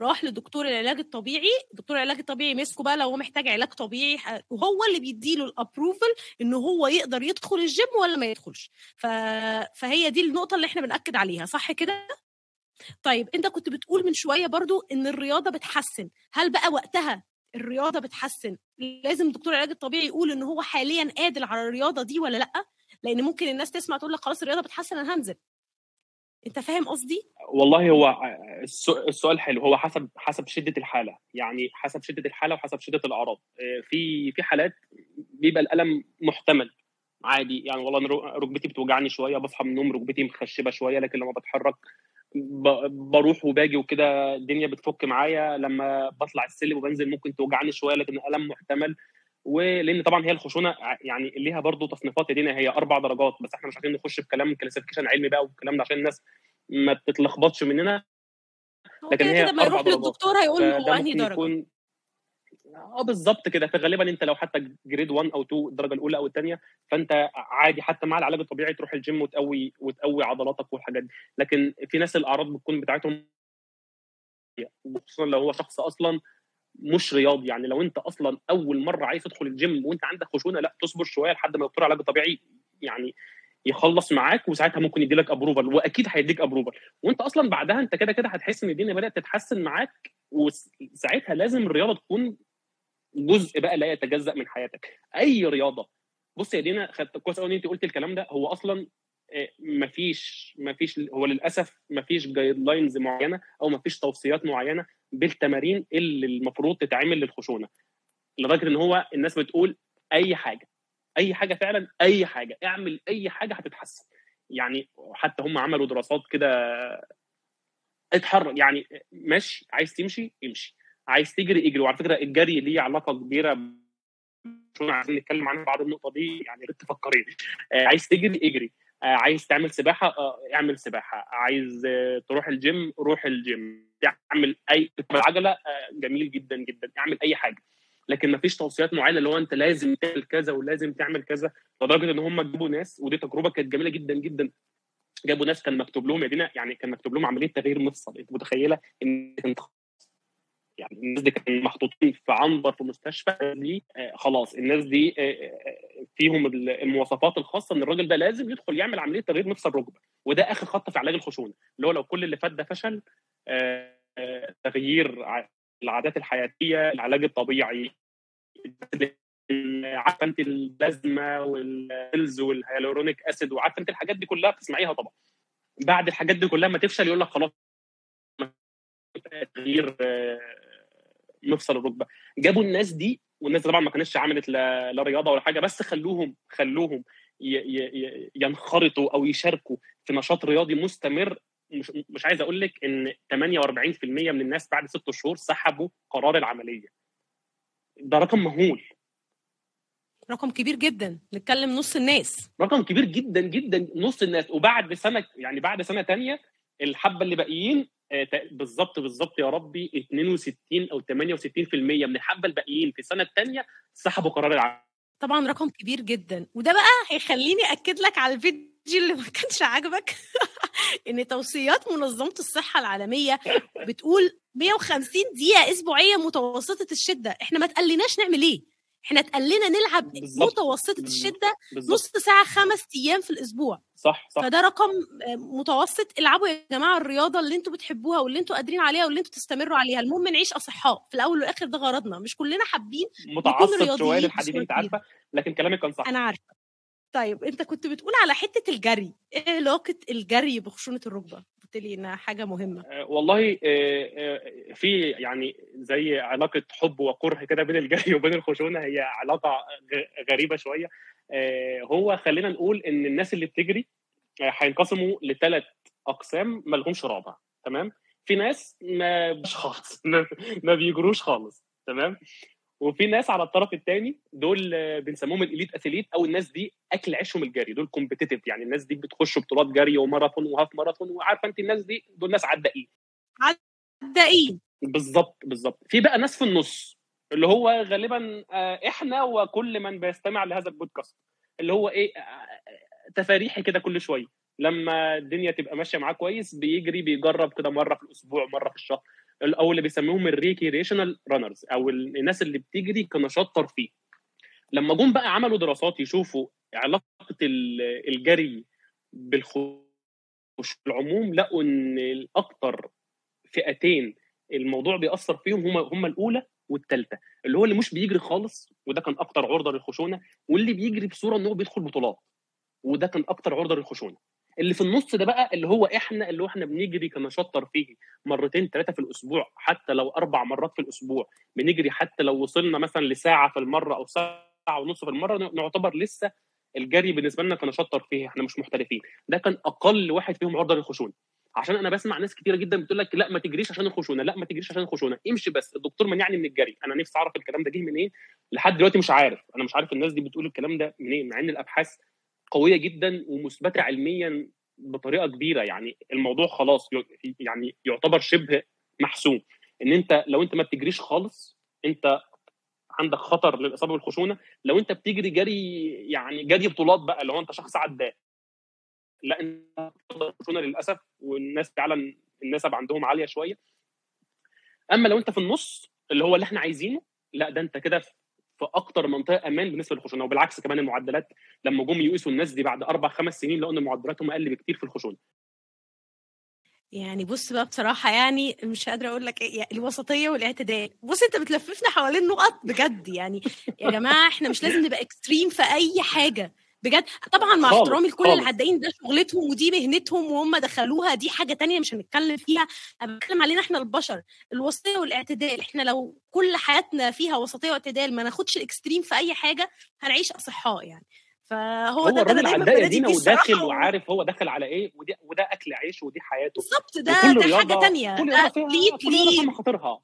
راح لدكتور العلاج الطبيعي. دكتور العلاج الطبيعي مسكه بقى لو هو محتاج علاج طبيعي وهو اللي بيديله ال approval إن هو يقدر يدخل الجيم ولا ما يدخلش. ف... فهي دي النقطة اللي إحنا بنأكد عليها صح كده؟ طيب أنت كنت بتقول من شوية برضو إن الرياضة بتحسن. هل بقى وقتها الرياضة بتحسن؟ لازم دكتور العلاج الطبيعي يقول إن هو حاليا قادر على الرياضة دي ولا لأ؟ لأن ممكن الناس تسمع تقول لك خلاص الرياضة بتحسن أنا هنزل. أنت فاهم قصدي؟ والله هو السؤال حلو. هو حسب حسب شدة الحالة. يعني حسب شدة الحالة وحسب شدة الأعراض. في في حالات بيبقى الألم محتمل عادي. يعني والله ركبتي بتوجعني شوية بصحى من النوم ركبتي مخشبة شوية لكن لما بتحرك بروح وباجي وكده الدنيا بتفك معايا. لما بطلع السلم وبنزل ممكن توجعني شوية لكن الالم محتمل. ولأن طبعا هي الخشونة يعني ليها برضو تصنيفات دينا هي أربع درجات بس إحنا مش عايزين نخش في كلام classification علمي بقى والكلام ده عشان الناس ما تتلخبطش مننا. لكن هي كده ما يروح للدكتور هيقول له أنهي درجة. آه بالظبط كده. فغالبا أنت لو حتى grade 1 أو 2 الدرجة الأولى أو الثانية فأنت عادي حتى مع العلاج الطبيعي تروح الجيم وتقوي وتقوي عضلاتك والحاجات دي. لكن في ناس الأعراض بتكون بتاعتهم خصوصا لو هو شخص أصلا مش رياضي. يعني لو أنت أصلا أول مرة عايز تدخل الجيم وأنت عندك خشونة لا تصبر شوية لحد ما دكتور علاج طبيعي يعني يخلص معاك وساعتها ممكن يدي لك approval وأكيد هيديك approval وأنت أصلا بعدها أنت كده كده هتحس إن الدنيا بدأت تتحسن معاك وساعتها لازم الرياضة تكون جزء بقى لا يتجزأ من حياتك. أي رياضة. بص يا دينا كويس قوي إن انت قلت الكلام ده. هو أصلا مفيش مفيش هو للأسف مفيش guidelines معينة أو مفيش توصيات معينة بالتمارين اللي المفروض تتعمل للخشونة. لدرجة إن هو الناس بتقول أي حاجة أي حاجة فعلا أي حاجة اعمل أي حاجة هتتحسن. يعني حتى هم عملوا دراسات كده اتحرك يعني ماشي عايز تمشي امشي. عايز تجري اجري. وعلى فكرة الجري ليه علاقة كبيرة عايزين نتكلم عنها بعد النقطة دي يعني ريت تفكريني. عايز تجري اجري. عايز تعمل سباحة اعمل سباحة. عايز تروح الجيم روح الجيم. اعمل أي العجله جميل جدا جدا. اعمل أي حاجة. لكن ما فيش توصيات معينة اللي هو أنت لازم تعمل كذا ولازم تعمل كذا لدرجة إن هم جابوا ناس ودي تجربة كانت جميلة جدا جدا. جابوا ناس كان مكتوب لهم يا دينا يعني كان مكتوب لهم عملية تغيير مفصل. أنت متخيلة إن يعني الناس دي كانوا محطوطين في عنبر في مستشفى دي آه خلاص الناس دي آه فيهم المواصفات الخاصة إن الراجل ده لازم يدخل يعمل عملية تغيير مفصل ركبة وده آخر خط في علاج الخشونة اللي هو لو كل اللي فات ده فشل آه تغيير العادات الحياتية العلاج الطبيعي عارفة أنت البلازما والبلز وال hyaluronic acid وعارفة أنت الحاجات دي كلها بتسمعيها طبعا. بعد الحاجات دي كلها ما تفشل يقول لك خلاص تغيير مفصل الركبة. جابوا الناس دي والناس طبعا ما كانتش عملت لا, لا رياضة ولا حاجة بس خلوهم خلوهم ينخرطوا أو يشاركوا في نشاط رياضي مستمر. مش مش عايز أقول لك إن 48% من الناس بعد ست شهور سحبوا قرار العملية. ده رقم مهول. رقم كبير جدا. نتكلم نص الناس. رقم كبير جدا جدا نص الناس. وبعد سنة يعني بعد سنة تانية الحبة اللي باقيين بالظبط بالظبط يا ربي 62 أو 68% من الحبة الباقيين في السنة الثانية سحبوا قرار العملية طبعا رقم كبير جدا. وده بقى هيخليني أكد لك على الفيديو اللي ما كانش عاجبك (laughs) إن توصيات منظمة الصحة العالمية بتقول 150 دقيقة أسبوعية متوسطة الشدة. إحنا ما تقلناش نعمل إيه؟ إحنا اتقلنا نلعب. متوسطة الشدة نص ساعة خمس أيام في الأسبوع. صح صح. فده رقم آه، متوسط. العبوا يا جماعة الرياضة اللي أنتوا بتحبوها واللي أنتوا قادرين عليها واللي أنتوا تستمروا عليها. المهم نعيش أصحاء. في الأول والآخر ده غرضنا. مش كلنا حابين متعصب شوية بصورة أنت عارفة؟ لكن كلامك كان صح. أنا عارفة. طيب أنت كنت بتقول على حتة الجري. إيه علاقة الجري بخشونة الركبة؟ قلت لي إنها حاجة مهمة. آه، والله آه، آه، في يعني زي علاقة حب وكره كده بين الجري (laughs) وبين الخشونة هي علاقة غريبة شوية. هو خلينا نقول إن الناس اللي بتجري هينقسموا لثلاث أقسام ما لهمش رابع تمام؟ في ناس ما (laughs) خالص ما بيجروش خالص تمام؟ وفي ناس على الطرف الثاني دول آه، بنسموهم ال elite athlete أو الناس دي أكل عيشهم الجري دول competitive يعني الناس دي بتخش بطولات جري وماراثون و half marathon وعارفة أنت الناس دي؟ دول ناس عدائين. مبدئيا بالظبط بالظبط. في بقى ناس في النص اللي هو غالبا آه، إحنا وكل من بيستمع لهذا البودكاست اللي هو إيه آه، تفاريحي كده كل شوية. لما الدنيا تبقى ماشية معاه كويس بيجري بيجرب كده مرة في الأسبوع مرة في الشهر. أو اللي بيسموهم ال recreational runners أو الناس اللي بتجري كنشاط ترفيهي لما جم بقى عملوا دراسات يشوفوا علاقة ال- الجري بالخشونة عموما لقوا إن الاكثر فئتين الموضوع بيأثر فيهم هم هم الأولى والثالثه اللي هو اللي مش بيجري خالص وده كان أكتر عرضة للخشونة واللي بيجري بصورة إن هو بيدخل بطولات وده كان أكتر عرضة للخشونة. اللي في النص ده بقى اللي هو إحنا اللي هو إحنا بنجري كنشاط ترفيهي مرتين ثلاثة في الأسبوع حتى لو أربع مرات في الأسبوع. بنجري حتى لو وصلنا مثلا لساعة في المرة أو ساعة ونص في المرة نعتبر لسه الجري بالنسبة لنا كنشاط ترفيهي إحنا مش محترفين. ده كان أقل واحد فيهم عرضة للخشونة. عشان أنا بسمع ناس كتيرة جدا بتقول لك لأ ما تجريش عشان الخشونة لأ ما تجريش عشان الخشونة. امشي بس الدكتور منعني من الجري. أنا نفسي أعرف الكلام ده جه منين؟ لحد دلوقتي مش عارف. أنا مش عارف الناس دي بتقول الكلام ده منين مع إن الأبحاث قوية جدا ومثبتة علميا بطريقة كبيرة. يعني الموضوع خلاص يعني يعتبر شبه محسوم. إن أنت لو أنت ما بتجريش خالص أنت عندك خطر للإصابة بالخشونة. لو أنت بتجري جري يعني جري بطولات بقى هو أنت شخص عداء. لا أنت الخشونة للأسف والناس فعلا النسب عندهم عالية شوية. أما لو أنت في النص اللي هو اللي إحنا عايزينه لا ده أنت كده في أكتر منطقة أمان بالنسبة للخشونة وبالعكس كمان المعدلات لما جم يقيسوا الناس دي بعد أربع خمس سنين لقوا إن معدلاتهم أقل بكتير في الخشونة. يعني بص بقى بصراحة يعني مش قادرة أقول لك إيه الوسطية والاعتدال. بص أنت بتلففنا حوالين نقط بجد يعني يا جماعة إحنا مش لازم نبقى إكستريم في أي حاجة. بجد. طبعا مع احترامي لكل. العدائين ده شغلتهم ودي مهنتهم وهم دخلوها دي حاجة تانية مش هنتكلم فيها. أنا بتكلم علينا إحنا البشر الوسطية والاعتدال. إحنا لو كل حياتنا فيها وسطية واعتدال ما ناخدش الإكستريم في أي حاجة هنعيش أصحاء يعني. فهو هو ده الراجل بنادي دينا وداخل. وعارف هو داخل على إيه ودي وده أكل عيشه ودي حياته. بالظبط ده ده رياضة تانية. ليه ليه؟ مخاطرها.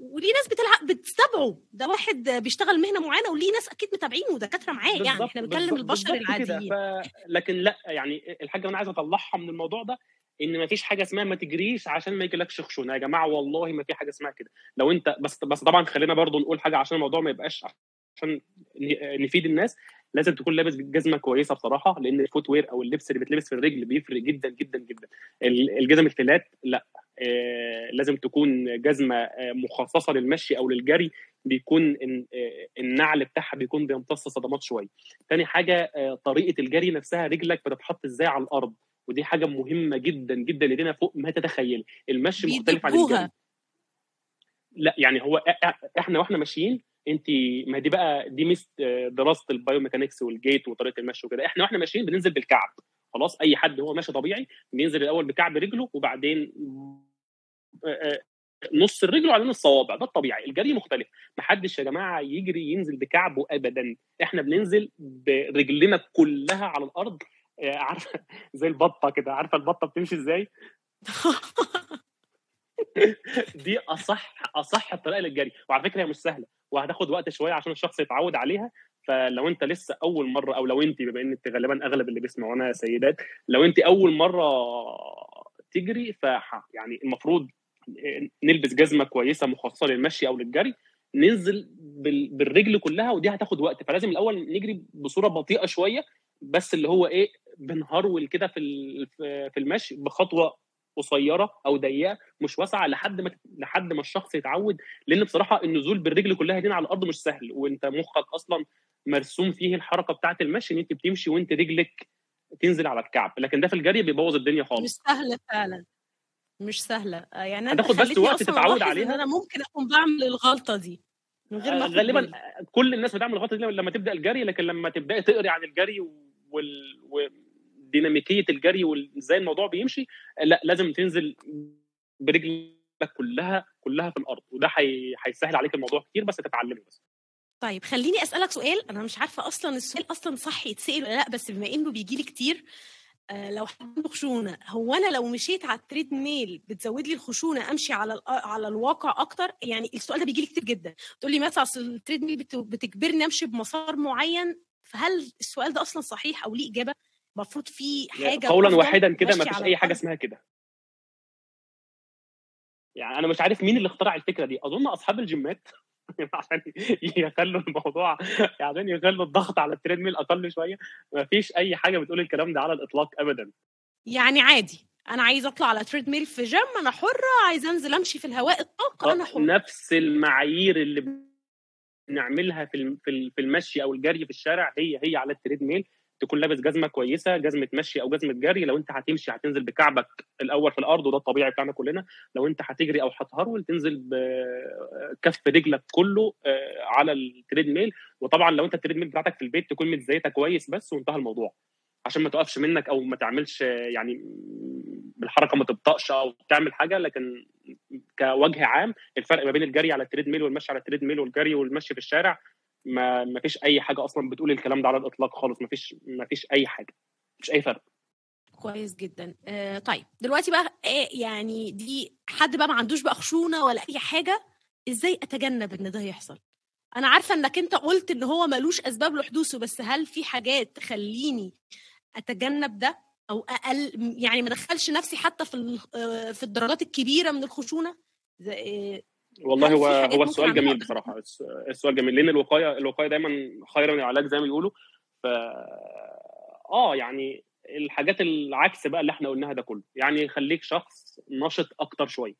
وليه ناس بتلعب بتتابعه ده واحد بيشتغل مهنة معينة وليه ناس أكيد متابعينه ودكاترة معاه يعني. إحنا بنتكلم البشر. العاديين. ف... لكن لأ يعني الحاجة اللي أنا عايز أطلعها من الموضوع ده إن ما فيش حاجة اسمها ما تجريش عشان ما يجيلكش خشونة. يا جماعة والله ما في حاجة اسمها كده. لو أنت بس بس طبعا خلينا برضو نقول حاجة عشان الموضوع ما يبقاش عشان نفيد الناس. لازم تكون لابس جزمة كويسة بصراحة لأن الفوت وير أو اللبس اللي بيتلبس في الرجل بيفرق جدا جدا جدا. ال- الجزم الفلات لا. آه، لازم تكون جزمة آه، مخصصة للمشي أو للجري بيكون آه، النعل بتاعها بيكون بيمتص صدمات شوية. تاني حاجة طريقة الجري نفسها رجلك بتتحط إزاي على الأرض؟ ودي حاجة مهمة جدا جدا لدينا فوق ما تتخيلي المشي مختلف عن. الجري. لا يعني هو إحنا وإحنا ماشيين انت ما دي بقى دي ميزة آه، دراسة ال biomechanics وال gait وطريقة المشي وكده. إحنا وإحنا ماشيين بننزل بالكعب. خلاص اي حد هو ماشي طبيعي بينزل الأول بكعب رجله وبعدين آه، آه، نص الرجل وبعدين الصوابع ده الطبيعي الجري مختلف. محدش يا جماعة يجري ينزل بكعبه ابدا. إحنا بننزل برجلنا كلها على الأرض. عارفة زي البطة كده عارفة البطة بتمشي إزاي؟ (laughs) (laughs) دي اصح أصح طريقه للجري. وعلى فكرة هي مش سهلة. وهتاخد وقت شوية عشان الشخص يتعود عليها. فلو أنت لسه أول مرة أو لو أنت بما إن غالبا أغلب اللي بيسمعونا سيدات لو أنت أول مرة تجري ف يعني المفروض نلبس جزمة كويسة مخصصة للمشي أو للجري. ننزل بالرجل كلها ودي هتاخد وقت. فلازم الأول نجري بصورة بطيئة شوية بس اللي هو إيه بنهرول كده في في المشي بخطوة قصيرة أو ضيقة مش واسعة لحد ما لحد ما الشخص يتعود. لأن بصراحة النزول بالرجل كلها هنا على الأرض مش سهل وأنت مخك أصلا مرسوم فيه الحركة بتاعة المشي إن أنت بتمشي وأنت رجلك تنزل على الكعب. لكن ده في الجري بيبوظ الدنيا خالص. مش سهله فعلا. مش سهله يعني هتاخد بس وقت تتعود عليها إن أنا ممكن أكون بعمل الغلطة دي من غير ما غالبا بي. كل الناس بتعمل الغلطة دي لما تبدأ الجري لكن لما تبداي تقري عن الجري وال... وديناميكيه الجري وازاي الموضوع بيمشي لا لازم تنزل برجلك كلها كلها في الأرض وده هيسهل عليك الموضوع كتير بس تتعلمه بس. طيب خليني أسألك سؤال أنا مش عارفة أصلا السؤال أصلا صح يتسأل ولا لأ بس بما إنه بيجي لي كتير آه لو عنده خشونة هو أنا لو مشيت على ال treadmill بتزود لي الخشونة أمشي على على الواقع أكتر؟ يعني السؤال ده بيجي لي كتير جدا. تقول لي مثلا أصل ال treadmill بتجبرني أمشي بمسار معين فهل السؤال ده أصلا صحيح أو ليه إجابة؟ المفروض في حاجة قولا واحدا كده ما فيش أي حاجة اسمها كده. يعني أنا مش عارف مين اللي اخترع الفكرة دي. أظن أصحاب الجيمات (laughs) عشان يخلوا الموضوع عشان يخلوا الضغط على ال treadmill أقل شوية. ما فيش أي حاجة بتقول الكلام ده على الإطلاق ابدا. يعني عادي. أنا عايز أطلع على treadmill في جيم أنا حرة. عايز أنزل أمشي في الهواء الطلق أنا حرة. نفس المعايير اللي بنعملها في في المشي أو الجري في الشارع هي هي على ال treadmill تكون لابس جزمة كويسة جزمة مشي أو جزمة جري لو أنت هتمشي هتنزل بكعبك الأول في الأرض وده الطبيعي بتاعنا كلنا لو أنت هتجري أو هتهرول تنزل بكف رجلك كله على ال treadmill وطبعا لو أنت ال treadmill بتاعتك في البيت تكون متزيتة كويس بس وانتهى الموضوع عشان ما توقفش منك أو ما تعملش يعني بالحركة ما تبطأش أو تعمل حاجة. لكن كوجه عام الفرق ما بين الجري على ال treadmill والمشي على التريد ميل والجري والمشي في الشارع ما ما فيش أي حاجة أصلا بتقول الكلام ده على الإطلاق خالص. ما فيش ما فيش أي حاجة. مش أي فرق. كويس جدا. آه طيب دلوقتي بقى إيه يعني دي حد بقى ما عندوش بقى خشونة ولا أي حاجة إزاي أتجنب إن ده يحصل؟ أنا عارفة إنك أنت قلت إن هو ملوش أسباب لحدوثه بس هل في حاجات تخليني أتجنب ده؟ أو أقل يعني ما ادخلش نفسي حتى في في الدرجات الكبيرة من الخشونة؟ والله هو هو السؤال جميل بصراحة. السؤال جميل لأن الوقاية الوقاية دايما خير من العلاج زي ما بيقولوا. ف آه يعني الحاجات العكس بقى اللي إحنا قلناها ده كله. يعني خليك شخص نشط أكتر شوية.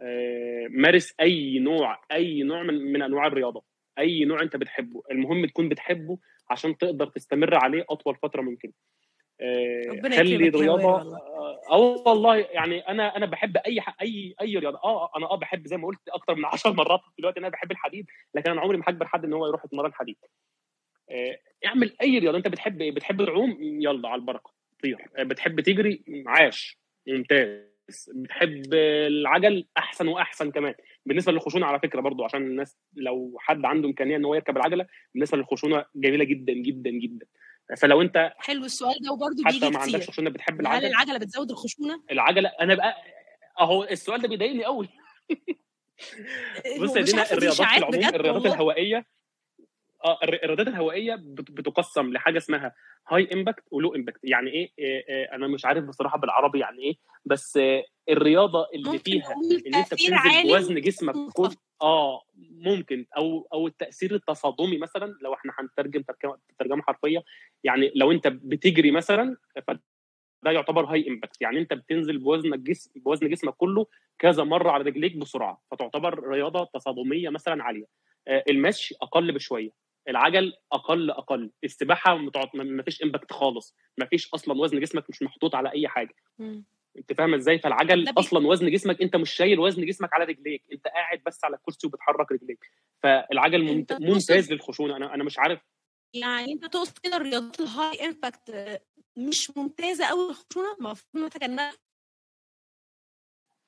آه مارس أي نوع أي نوع من من أنواع الرياضة. أي نوع أنت بتحبه. المهم تكون بتحبه عشان تقدر تستمر عليه أطول فترة ممكن ربنا خلي يكرمك يا الرياضه والله. آه والله يعني أنا أنا بحب أي ح- أي أي رياضة. آه أنا آه بحب زي ما قلت أكتر من (laughs) 10 مرات دلوقتي أنا بحب الحديد لكن أنا عمري ما هجبر حد إن هو يروح يتمرن حديد. آه، اعمل أي رياضة. أنت بتحب إيه؟ بتحب تعوم يلا على البركة. طير. آه، بتحب تجري؟ عاش. ممتاز. بتحب العجل؟ أحسن وأحسن كمان. بالنسبة للخشونة على فكرة برضو عشان الناس لو حد عنده إمكانية إن هو يركب العجلة بالنسبة للخشونة جميلة جدا جدا جدا. فلو انت حلو السؤال ده وبرضه حتى بيجي ما عندكش خشونه بتحب هل العجل؟ العجلة بتزود الخشونة؟ العجلة أنا بقى أهو السؤال ده بيضايقني قوي (laughs) بص يا دينا الرياضات في العموم بجد الرياضات. الهوائية آه الر- الرياضات الهوائية بت- بتقسم لحاجة اسمها high impact و low impact يعني إيه؟ آه، آه، أنا مش عارف بصراحة بالعربي يعني إيه بس آه، الرياضة اللي فيها ان انت بتنزل بوزن جسمك كل. آه ممكن أو أو التأثير التصادمي مثلا لو إحنا هنترجم ترجمة حرفية يعني لو أنت بتجري مثلا ده يعتبر high impact يعني أنت بتنزل بوزن الجسم بوزن جسمك كله كذا مرة على رجليك بسرعة فتعتبر رياضة تصادمية مثلا عالية آه، المشي أقل بشوية العجل أقل أقل السباحة ما فيش impact خالص ما فيش أصلا وزن جسمك مش محطوط على أي حاجة. انت فاهم إزاي؟ فالعجل أصلا وزن جسمك أنت مش شايل وزن جسمك على رجليك أنت قاعد بس على الكرسي وبتحرك رجليك. فالعجل تقصد- ممتاز للخشونة أنا أنا مش عارف. يعني أنت تقصد كده الرياضات ال high impact مش ممتازة قوي للخشونة؟ المفروض نتجنبها.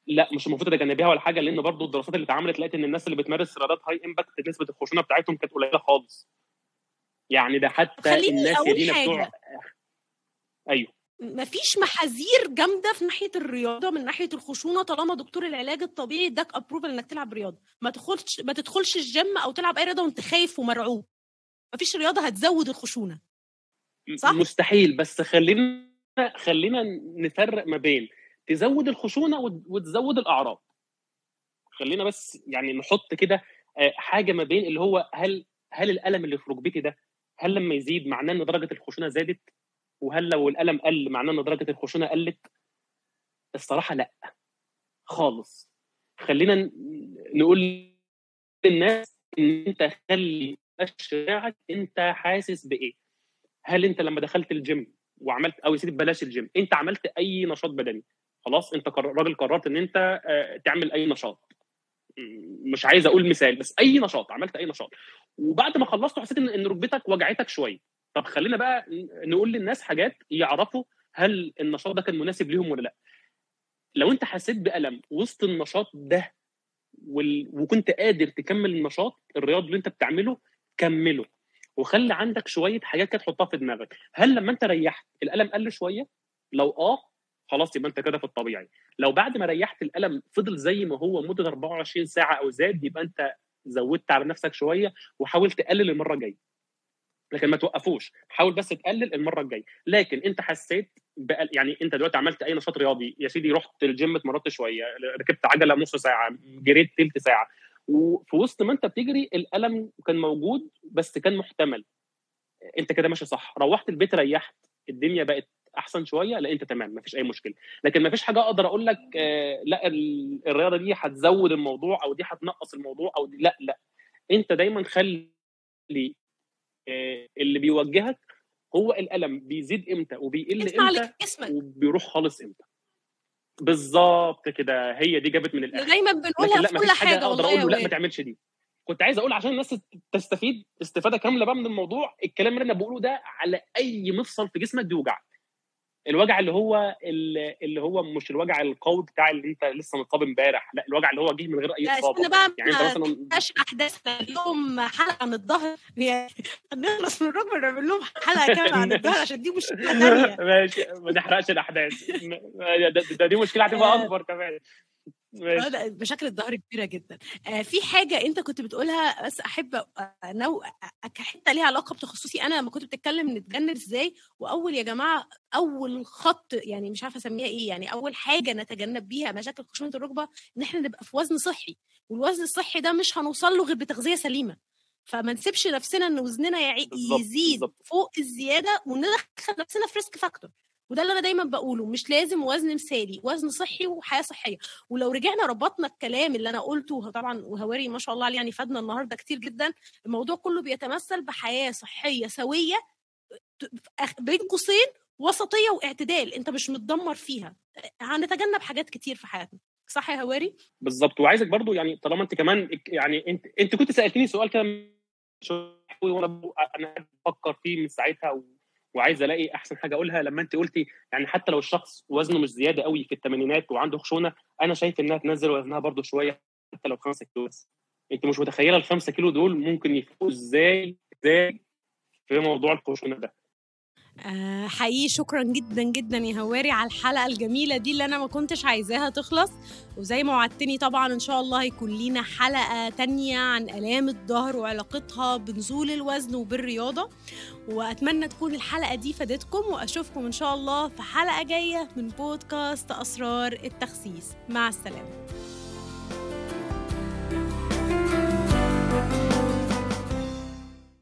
لا مش المفروض تتجنبيها ولا حاجة لأن برضو الدراسات اللي اتعملت لقيت إن الناس اللي بتمارس رياضات high impact نسبة الخشونة بتاعتهم كانت قليلة خالص. يعني ده حتى الناس يا أقول دينا حاجة. بتوع أيوه. مفيش محاذير جامدة في ناحية الرياضة من ناحية الخشونة طالما دكتور العلاج الطبيعي اداك approval انك تلعب رياضة. ما تدخلش ما تدخلش الجيم أو تلعب أي رياضة وأنت خايف ومرعوب. مفيش رياضة هتزود الخشونة. صح؟ مستحيل بس خلينا خلينا نفرق ما بين تزود الخشونة وت- وتزود الأعراض. خلينا بس يعني نحط كده آه، حاجة ما بين اللي هو هل هل الألم اللي في ركبتي ده هل لما يزيد معناه إن درجة الخشونة زادت؟ وهل لو الألم قل معناه إن درجة الخشونة قلت؟ الصراحة لأ. خالص. خلينا نقول للناس إن أنت خلي اشعاعك أنت حاسس بإيه. هل أنت لما دخلت الجيم وعملت أو يا سيدي بلاش الجيم أنت عملت أي نشاط بدني؟ خلاص أنت راجل قررت إن أنت آه، تعمل أي نشاط. مش عايز أقول مثال بس أي نشاط عملت أي نشاط. وبعد ما خلصت حسيت إن ركبتك وجعتك شوية. طب خلينا بقى نقول للناس حاجات يعرفوا هل النشاط ده كان مناسب ليهم ولا لا. لو انت حسيت بألم وسط النشاط ده وال... وكنت قادر تكمل النشاط الرياضي اللي انت بتعمله كمله. وخلي عندك شوية حاجات كده تحطها في دماغك. هل لما انت ريحت الألم قل شوية؟ لو آه خلاص يبقى انت كده في الطبيعي. لو بعد ما ريحت الألم فضل زي ما هو مدة 24 ساعة أو زاد يبقى انت زودت على نفسك شوية وحاول تقلل المرة الجاية. لكن ما توقفوش. حاول بس تقلل المرة الجاية. لكن انت حسيت بقى يعني انت دلوقتي عملت أي نشاط رياضي؟ يا سيدي رحت الجيم اتمرنت شوية ركبت عجلة نص ساعة جريت ثلث ساعة. وفي وسط ما انت بتجري الألم كان موجود بس كان محتمل. انت كده ماشي صح. روحت البيت ريحت الدنيا بقت أحسن شوية لا انت تمام ما فيش أي مشكلة. لكن ما فيش حاجة أقدر أقول لك آه لا الرياضة دي هتزود الموضوع أو دي هتنقص الموضوع أو دي لا لا. انت دايما خلي اللي بيوجهك هو الألم بيزيد إمتى وبيقل إمتى وبيروح خالص إمتى. بالظبط كده هي دي جابت من الآخر. دايما بنقولها في كل حاجة أقدر أقول له لأ ما تعملش دي. كنت عايز أقول عشان الناس تستفيد استفادة كاملة بقى من الموضوع الكلام اللي أنا بقوله ده على أي مفصل في جسمك بيوجعك. الوجع اللي هو اللي هو مش الوجع القوي بتاع اللي انت لسه متصاب امبارح لا الوجع اللي هو جه من غير أي إصابة. بقى يعني أنت مثلا احداثنا اليوم حلقة عن الظهر. يعني نخلص من الركبة نعمل لهم حلقة كاملة عن الظهر عشان دي مشكلة (laughs) ثانية ماشي ما نحرقش الأحداث. (laughs) ده دي مشكلة هتبقى أكبر كمان. مشاكل الظهر كبيرة جدا. آه في حاجة أنت كنت بتقولها بس أحب نو حتة ليها علاقة بتخصصي. أنا لما كنت بتتكلم نتجنن إزاي وأول يا جماعة أول خط يعني مش عارفة أسميها إيه يعني أول حاجة نتجنب بيها مشاكل خشونة الركبة إن إحنا نبقى في وزن صحي. والوزن الصحي ده مش هنوصل له غير بتغذية سليمة. فما نسيبش نفسنا إن وزننا يزيد بالزبط. فوق الزيادة وندخل نفسنا في risk factor وده اللي أنا دايما بقوله مش لازم وزن مثالي وزن صحي وحياة صحية. ولو رجعنا ربطنا الكلام اللي أنا قلته طبعا وهواري ما شاء الله عليه يعني فادنا النهارده كتير جدا الموضوع كله بيتمثل بحياة صحية سوية بين قوسين وسطية واعتدال أنت مش متدمر فيها. هنتجنب حاجات كتير في حياتنا. صح يا هواري؟ بالظبط وعايزك برضو يعني طالما أنت كمان يعني أنت أنت كنت سألتني سؤال كده أنا بفكر فيه من ساعتها. وعايز الاقي احسن حاجة اقولها لما انت قلتي يعني حتى لو الشخص وزنه مش زيادة قوي في الثمانينات وعنده خشونة أنا شايف إنها تنزل وزنها برده شوية حتى لو 5 كيلو بس. أنت مش متخيلة ال 5 كيلو دول ممكن يفوقوا إزاي إزاي في موضوع الخشونة ده؟ آه، حقيقي شكرا جدا جدا يا هواري على الحلقة الجميلة دي اللي أنا ما كنتش عايزاها تخلص. وزي ما وعدتني طبعا إن شاء الله هيكون لينا حلقة تانية عن آلام الظهر وعلاقتها بنزول الوزن وبالرياضة. وأتمنى تكون الحلقة دي فادتكم وأشوفكم إن شاء الله في حلقة جاية من بودكاست أسرار التخسيس. مع السلامة.